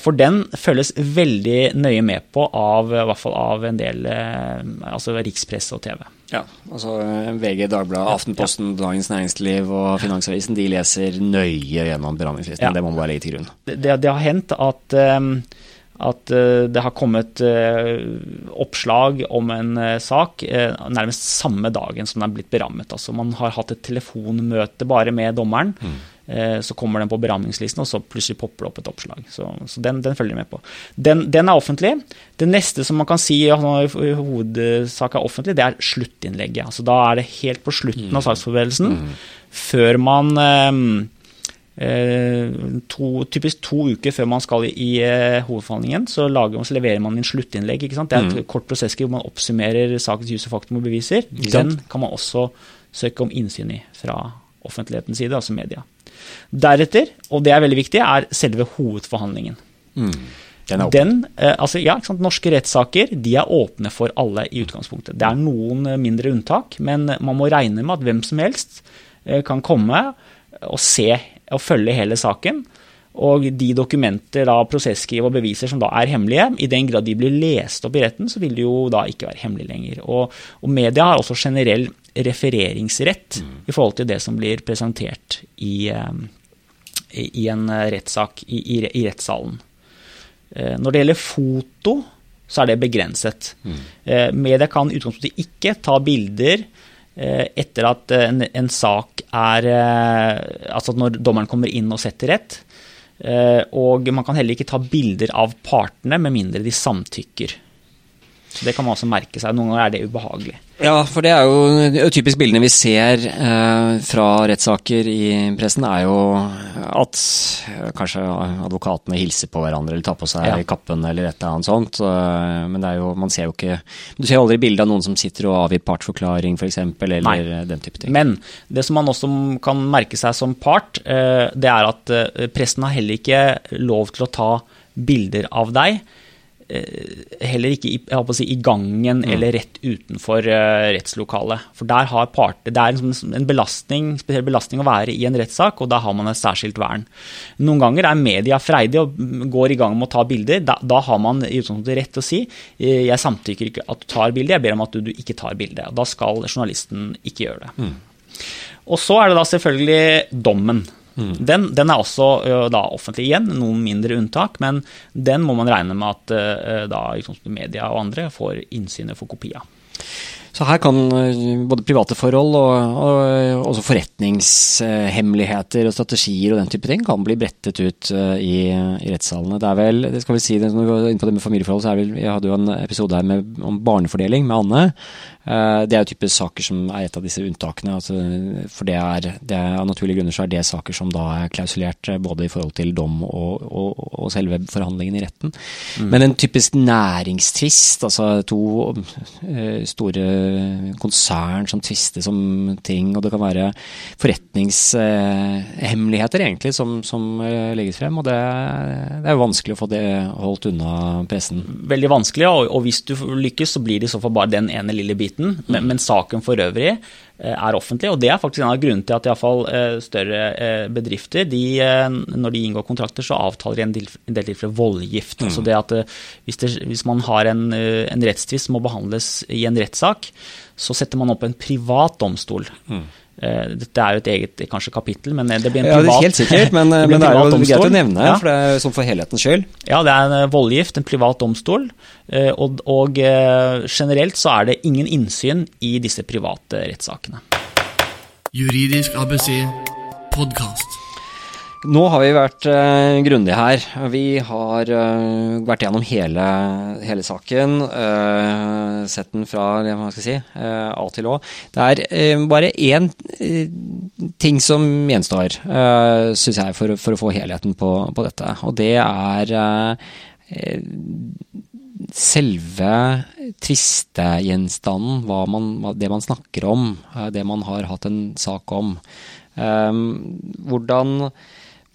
For den følges veldig nøye med på av, i hvert fall av en del altså rikspresse og TV. Ja, altså VG, Dagbladet, Aftenposten, ja. Dagens Næringsliv og Finansavisen de leser nøye gjennom berammingsfristen. Ja. Det må man bare legge til grunn. Det, det, det har hendt at, at uh, det har kommet uh, oppslag om en uh, sak nærmest samme dagen som den er blitt berammet. Altså Man har hatt et telefonmøte bare med dommeren. Mm Eh, så kommer den på berammingslisten, og så plutselig popper det opp et oppslag. Så, så den, den, følger jeg med på. Den, den, er offentlig. Det neste som man kan si i hovedsak er offentlig, det er sluttinnlegget. Altså, da er det helt på slutten av mm. saksforberedelsen, mm. før man ehm, eh, to, typisk to uker før man skal i, eh, hovedforhandlingen, så, lager, så, leverer man inn sluttinnlegg. Det er et mm. kort prosesskriv hvor man oppsummerer sakens jus og faktum og beviser. Den kan man også søke om innsyn i fra offentlighetens side, altså media. Deretter, og det er veldig viktig, er selve hovedforhandlingen. Mm. Den, Den, eh, altså, ja, Norske rettssaker de er åpne for alle i utgangspunktet. Det er noen eh, mindre unntak, men man må regne med at hvem som helst eh, kan komme og se og følge hele saken. Og de dokumenter, da, prosesskriv og beviser som da er hemmelige, i den grad de blir lest opp i retten, så vil de jo da ikke være hemmelige lenger. Og, og media har også generell refereringsrett mm. i forhold til det som blir presentert i, i en rettssak i, i, i, rettssalen. Eh, når det gjelder foto, så er det begrenset. Mm. Eh, media kan i utgangspunktet ikke ta bilder eh, etter at en, en, sak er Altså når dommeren kommer inn og setter rett. Og man kan heller ikke ta bilder av partene med mindre de samtykker. Så Det kan man også merke seg. Noen ganger er det ubehagelig. Ja, for det er jo typisk bildene vi ser eh, fra rettssaker i pressen, er jo at eh, kanskje advokatene hilser på hverandre eller tar på seg ja. kappen eller et eller annet sånt. Eh, men det er jo, man ser jo ikke Du ser aldri bilde av noen som sitter og avgir partsforklaring f.eks., eller Nei. den type ting. Men det som man også kan merke seg som part, eh, det er at pressen har heller ikke lov til å ta bilder av deg Eh, heller ikke i, si, i gangen mm. eller rett utenfor uh, rettslokalet. For der har parter, Det er en, en belastning, spesiell belastning å være i en rettssak, og da har man et særskilt vern. Noen ganger er media freidige og går i gang med å ta bilder. Da, da har man i utgangspunktet rett til å si eh, jeg samtykker ikke at du tar bilde, jeg ber om at du, du ikke tar bilde. Da skal journalisten ikke gjøre det. Mm. Og så er det da selvfølgelig dommen. Mm. Den, den, er også da offentlig igjen, noen mindre unntak, men den må man regne med at da, media og andre får innsyn og får kopi av. Så her kan både private forhold og, og også forretningshemmeligheter og strategier og den type ting kan bli brettet ut i, i rettssalene. Det er vel, det skal vi si, når vi går inn på det med familieforhold, så er vel, jeg hadde jo en episode her med, om barnefordeling med Anne. Eh, det er jo typisk saker som er et av disse unntakene. Altså, for det er, det er, Av naturlige grunner så er det saker som da er klausulert eh, både i forhold til dom og, og, og selve forhandlingen i retten. Mm. Men en typisk næringstvist, altså to store konsern som tvister om ting, og det kan være forretningshemmeligheter egentlig som, som uh, legges frem, og det, det, er jo vanskelig å få det holdt unna pressen. Veldig vanskelig, og, og hvis du lykkes så blir det i så fall bare den ene lille biten Men, men, men, saken for øvrig eh, er offentlig. Og det er faktisk en av grunnene til at iallfall eh, større eh, bedrifter, de, når de inngår kontrakter, så avtaler de en del, en del tilfeller voldgift. Mm. Altså det at hvis, det, hvis man har en, en rettstvist som må behandles i en rettssak, så setter man opp en privat domstol. Mm. Dette er jo et eget kanskje kapittel, men det blir en privat Ja, helt sikkert, men, det, men det er jo greit å nevne, ja. for det er sånn for helhetens skyld. Ja, det er en voldgift, en privat domstol. Eh, og, og eh, generelt så er det ingen innsyn i disse private rettssakene. Juridisk ABC podkast. Nå har vi vært uh, grundige her. Vi har uh, vært gjennom hele, hele saken. Uh, sett den fra hva skal jeg si, A til Å. Det er bare én ting som gjenstår, uh, syns jeg, for, for, å få helheten på, på, dette. Og det er selve tvistgjenstanden, det man snakker om, eh, det man har hatt en sak om. Hvordan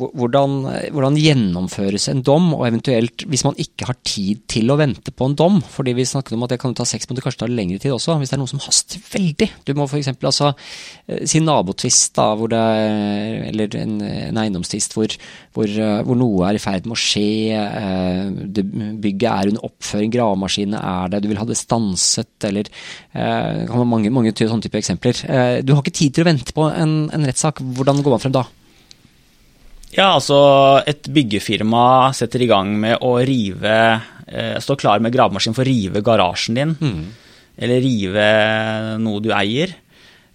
hvordan, hvordan, gjennomføres en dom, og eventuelt hvis man ikke har tid til å vente på en dom. fordi vi snakket om at det kan ta seks måneder, kanskje ta lengre tid også, hvis det er noe som haster veldig. Du må f.eks. altså eh, si nabotvist, da, hvor det eller en, en eiendomstvist hvor, hvor, eh, hvor, noe er i ferd med å skje, eh, det, bygget er under oppføring, gravemaskinene er der, du vil ha det stanset, eller det kan være mange, mange sånne type eksempler. Du har ikke tid til å vente på en, en rettssak. Hvordan går man frem da? Ja, altså et byggefirma setter i gang med å rive eh, Stå klar med gravemaskin for å rive garasjen din. Mm. Eller rive noe du eier.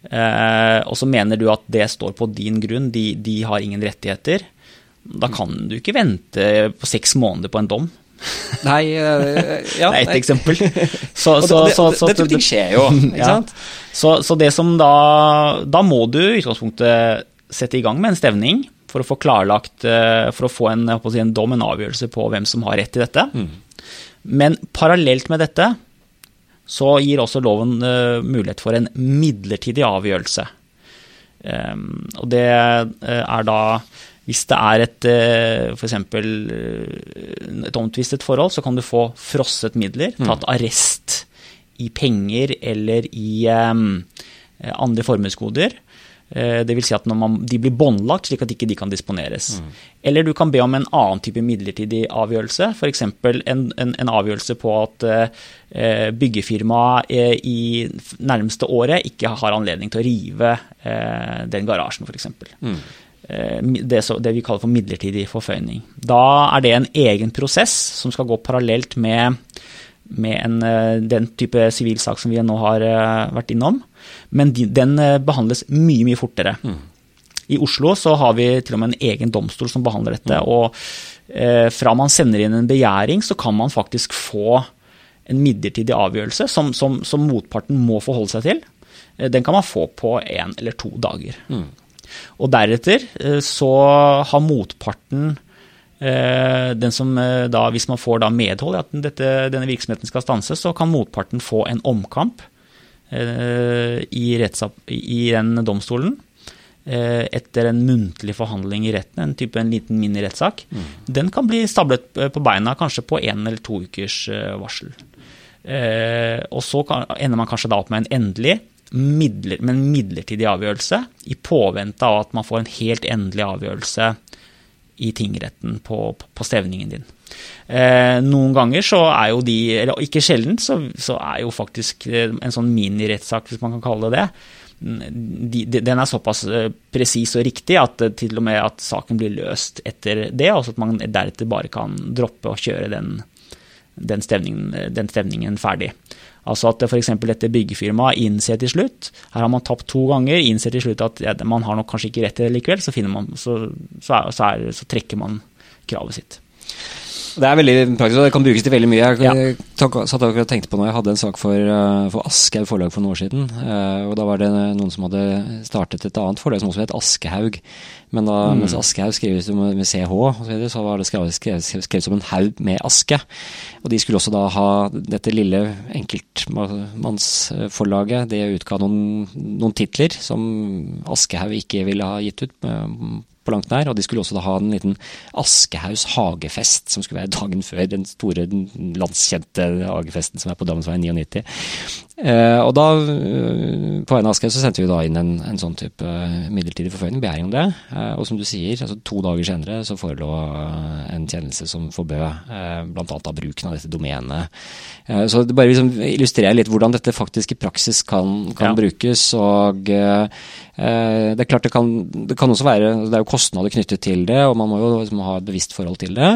Eh, og så mener du at det står på din grunn, de, de har ingen rettigheter. Da kan du ikke vente på seks måneder på en dom. Nei, uh, ja, Det er ett eksempel. Så, så, så, så, det, det, skjer jo, ikke ja. sant? Så, det som da Da må du i utgangspunktet sette i gang med en stevning for å få klarlagt, eh, for å få en, si, en dom, en avgjørelse på hvem som har rett til dette. Mm. Men parallelt med dette så gir også loven uh, mulighet for en midlertidig avgjørelse. Um, og det uh, er da hvis det er et f.eks. et omtvistet forhold, så kan du få frosset midler, mm. tatt arrest i penger eller i um, andre formuesgoder. Eh, det vil Si at man, de blir båndlagt slik at ikke de kan disponeres. Mm. Eller du kan be om en annen type midlertidig avgjørelse, f.eks. En, en, en avgjørelse på at eh, byggefirmaet eh, i nærmeste året ikke har anledning til å rive eh, den garasjen, f.eks. Mm. Eh, det, det, vi kaller for midlertidig forføyning. Da er det en egen prosess som skal gå parallelt med, med en, den type sivilsak som vi nå har vært innom. Men den eh, behandles mye, mye fortere. Mm. I Oslo så har vi til og med en egen domstol som behandler dette. Mm. Og eh, fra man sender inn en begjæring, så kan man faktisk få en midlertidig avgjørelse som, som, som motparten må forholde seg til. Eh, den kan man få på én eller to dager. Mm. Og deretter så har motparten den som da, Hvis man får da medhold i at dette, denne virksomheten skal stanses, så kan motparten få en omkamp i, i den domstolen eh, etter en muntlig forhandling i retten, en type en liten minirettssak, mm. den kan bli stablet på beina kanskje på én eller to ukers eh, varsel. Og så ender man kanskje da opp med en endelig, men midlertidig avgjørelse, i påvente av at man får en helt endelig avgjørelse i tingretten på, på stevningen din. Eh, noen ganger så er jo de, eller ikke sjelden, så, så er jo faktisk eh, en sånn minirettssak, hvis man kan kalle det det, de, de, den er såpass eh, presis og riktig at til og med at saken blir løst etter det, altså at man deretter bare kan droppe å kjøre den den stevningen, den stevningen ferdig. Altså at f.eks. dette byggefirmaet innser til slutt Her har man tapt to ganger, innser til slutt at ja, man har nok kanskje ikke rett til det likevel, så, man, så, så, er, så, er, trekker man kravet sitt. Det er veldig praktisk, og det kan brukes til veldig mye. Jeg ja. satt og tenkte på når jeg hadde en sak for, eh, for Aschehoug forlag for noen år siden. Uh, og Da var det noen som hadde startet et annet forlag som også het Askehaug. Men da, mm. mens Aschehoug skrives med CH, så, så var det skrevet, skrevet, skrevet, som en haug med aske. Og de skulle også da ha dette lille enkeltmannsforlaget. Det utga noen, noen titler som Aschehoug ikke ville ha gitt ut på langt nær. Og de skulle også da ha en liten Aschehougs hagefest, som skulle være dagen før den store landskjente hagefesten som er på Damensveien 99. Eh, og da, eh, på vegne av Aschehoug, så sendte vi da inn en, en sånn type eh, midlertidig forføyning, begjæring om det. Eh, og som du sier, altså to dager senere så forelå eh, en kjennelse som forbød eh, bl.a. av bruken av dette domenet. Eh, så det bare liksom illustrerer litt hvordan dette faktisk i praksis kan, kan ja. brukes. og Eh, det er klart det kan, det kan, også være Det er jo kostnader knyttet til det, og man må jo liksom ha et bevisst forhold til det.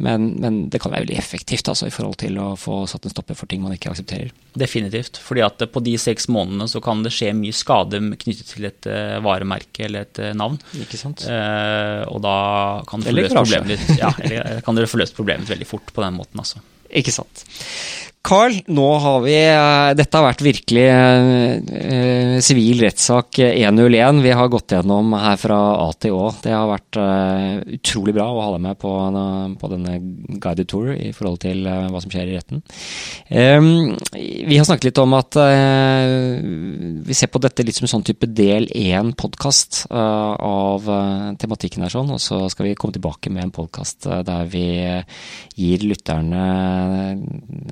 Men, men det kan være veldig effektivt altså, i forhold til å få satt en stopper for ting man ikke aksepterer. Definitivt. Fordi at på de seks månedene så kan det skje mye skade knyttet til et eh, varemerke eller et eh, navn. Ikke sant? Eh, og da kan dere få løst problemet litt, ja, kan dere få løst problemet veldig fort på den måten. altså. Ikke sant. Carl, nå har vi eh, Dette har vært virkelig eh, sivil eh, rettssak 101. Vi har gått gjennom her fra A til Å. Det har vært eh, utrolig bra å ha deg med på, på, denne guided tour i forhold til eh, hva som skjer i retten. Um, vi har snakket litt om at vi ser på dette litt som en sånn type del én-podkast av tematikken her, sånn, og så skal vi komme tilbake med en podkast der vi gir lytterne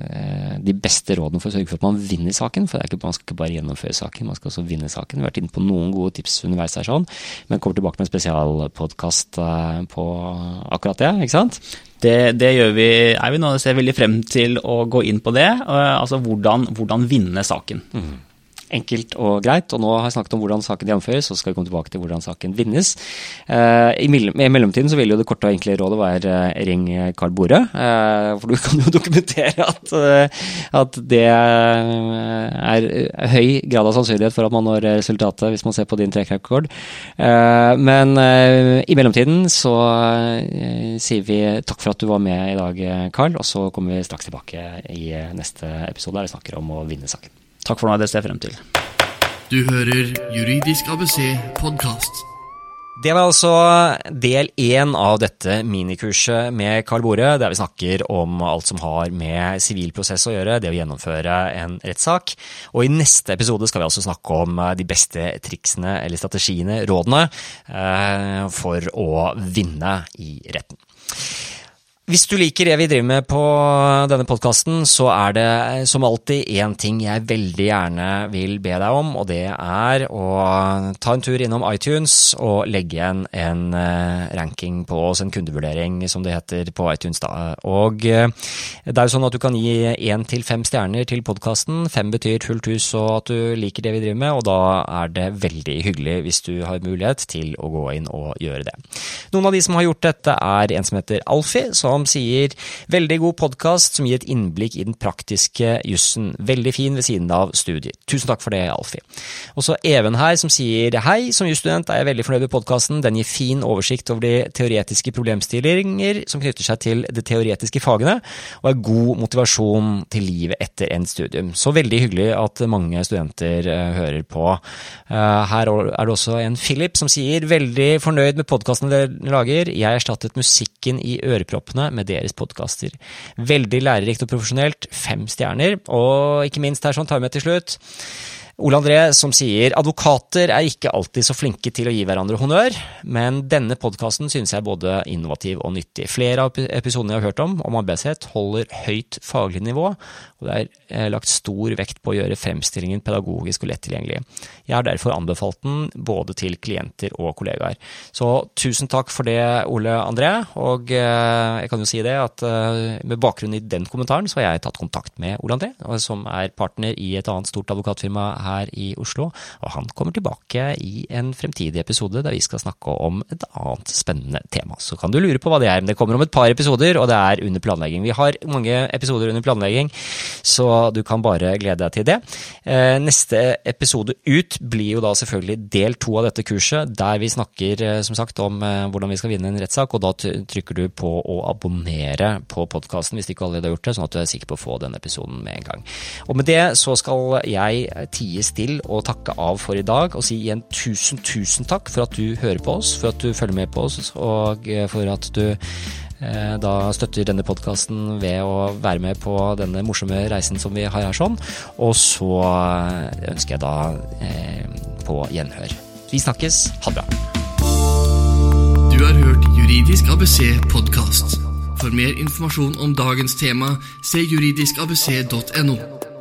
Eh, de beste rådene for å sørge for at man vinner saken. For ikke, man skal ikke bare gjennomføre saken, man skal også vinne saken. Vi har vært inne på noen gode tips underveis her, sånn, men kommer tilbake med en spesialpodkast eh, på akkurat det, ikke sant? Det, det, gjør vi, er vi nå ser veldig frem til å gå inn på det. Eh, altså hvordan, hvordan vinne saken. Mm enkelt og greit. Og nå har jeg snakket om hvordan saken gjennomføres, så skal vi komme tilbake til hvordan saken vinnes. Eh, I mellomtiden så vil jo det korte og enkle rådet være eh, ring Bore. Eh, for du kan jo dokumentere at, at det er høy grad av sannsynlighet for at man når resultatet, hvis man ser på din trekrekord. Men i mellomtiden så sier vi takk for at du var med i dag, Karl. Og så kommer vi straks tilbake i neste episode der vi snakker om å vinne saken. Takk for nå, det ser jeg frem til. Du hører Juridisk ABC podkast. Det var altså del én av dette minikurset med Karl Bore, der vi snakker om alt som har med sivil prosess å gjøre, det å gjennomføre en rettssak. Og i neste episode skal vi altså snakke om de beste triksene eller strategiene, rådene, eh, for å vinne i retten. Hvis du liker det vi driver med på denne podkasten, så er det som alltid én ting jeg veldig gjerne vil be deg om, og det er å ta en tur innom iTunes og legge igjen en eh, ranking på oss, en kundevurdering som det heter på iTunes. da. Og eh, det er jo sånn at du kan gi én til fem stjerner til podkasten. Fem betyr fullt hus og at du liker det vi driver med, og da er det veldig hyggelig hvis du har mulighet til å gå inn og gjøre det. Noen av de som har gjort dette, er en som heter Alfie, som som sier veldig god podkast som gir et innblikk i den praktiske jussen. Veldig fin ved siden av studier. Tusen takk for det, Alfie. Og så Even her som sier hei, som jusstudent er jeg veldig fornøyd med podkasten. Den gir fin oversikt over de teoretiske problemstillinger som knytter seg til de teoretiske fagene, og er god motivasjon til livet etter endt studium. Så veldig hyggelig at mange studenter uh, hører på. Uh, her er det også en Philip som sier veldig fornøyd med podkasten dere lager. Jeg erstattet musikken i øreproppene med deres podkaster. Veldig lærerikt og profesjonelt. Fem stjerner. Og ikke minst her sånn tar vi med til slutt. Ole André som sier advokater er ikke alltid så flinke til å gi hverandre honnør, men denne podkasten synes jeg er både innovativ og nyttig. Flere av episodene jeg har hørt om om arbeidsrett holder høyt faglig nivå, og det er eh, lagt stor vekt på å gjøre fremstillingen pedagogisk og lett tilgjengelig. Jeg har derfor anbefalt den både til klienter og kollegaer. Så tusen takk for det, Ole André, og eh, jeg kan jo si det at eh, med bakgrunn i den kommentaren så har jeg tatt kontakt med Ole André, som er partner i et annet stort advokatfirma her her i Oslo, og han kommer tilbake i en fremtidig episode der vi skal snakke om et annet spennende tema. Så kan du lure på hva det er, men det kommer om et par episoder, og det er under planlegging. Vi har mange episoder under planlegging, så du kan bare glede deg til det. Eh, neste episode ut blir jo da selvfølgelig del to av dette kurset, der vi snakker eh, som sagt om eh, hvordan vi skal vinne en rettssak, og da trykker du på å abonnere på podkasten hvis ikke allerede har gjort det, sånn at du er sikker på å få den episoden med en gang. Og med det så skal jeg tie stille og takke av for i dag, og si igjen tusen, tusen takk for at du hører på oss, for at du følger med på oss, og for at du eh, da støtter denne podkasten ved å være med på denne morsomme reisen som vi har her sånn. Og så ønsker jeg da eh, på gjenhør. Vi snakkes. Ha det bra. Du har hørt Juridisk ABC podkast. For mer informasjon om dagens tema, se juridiskabc.no.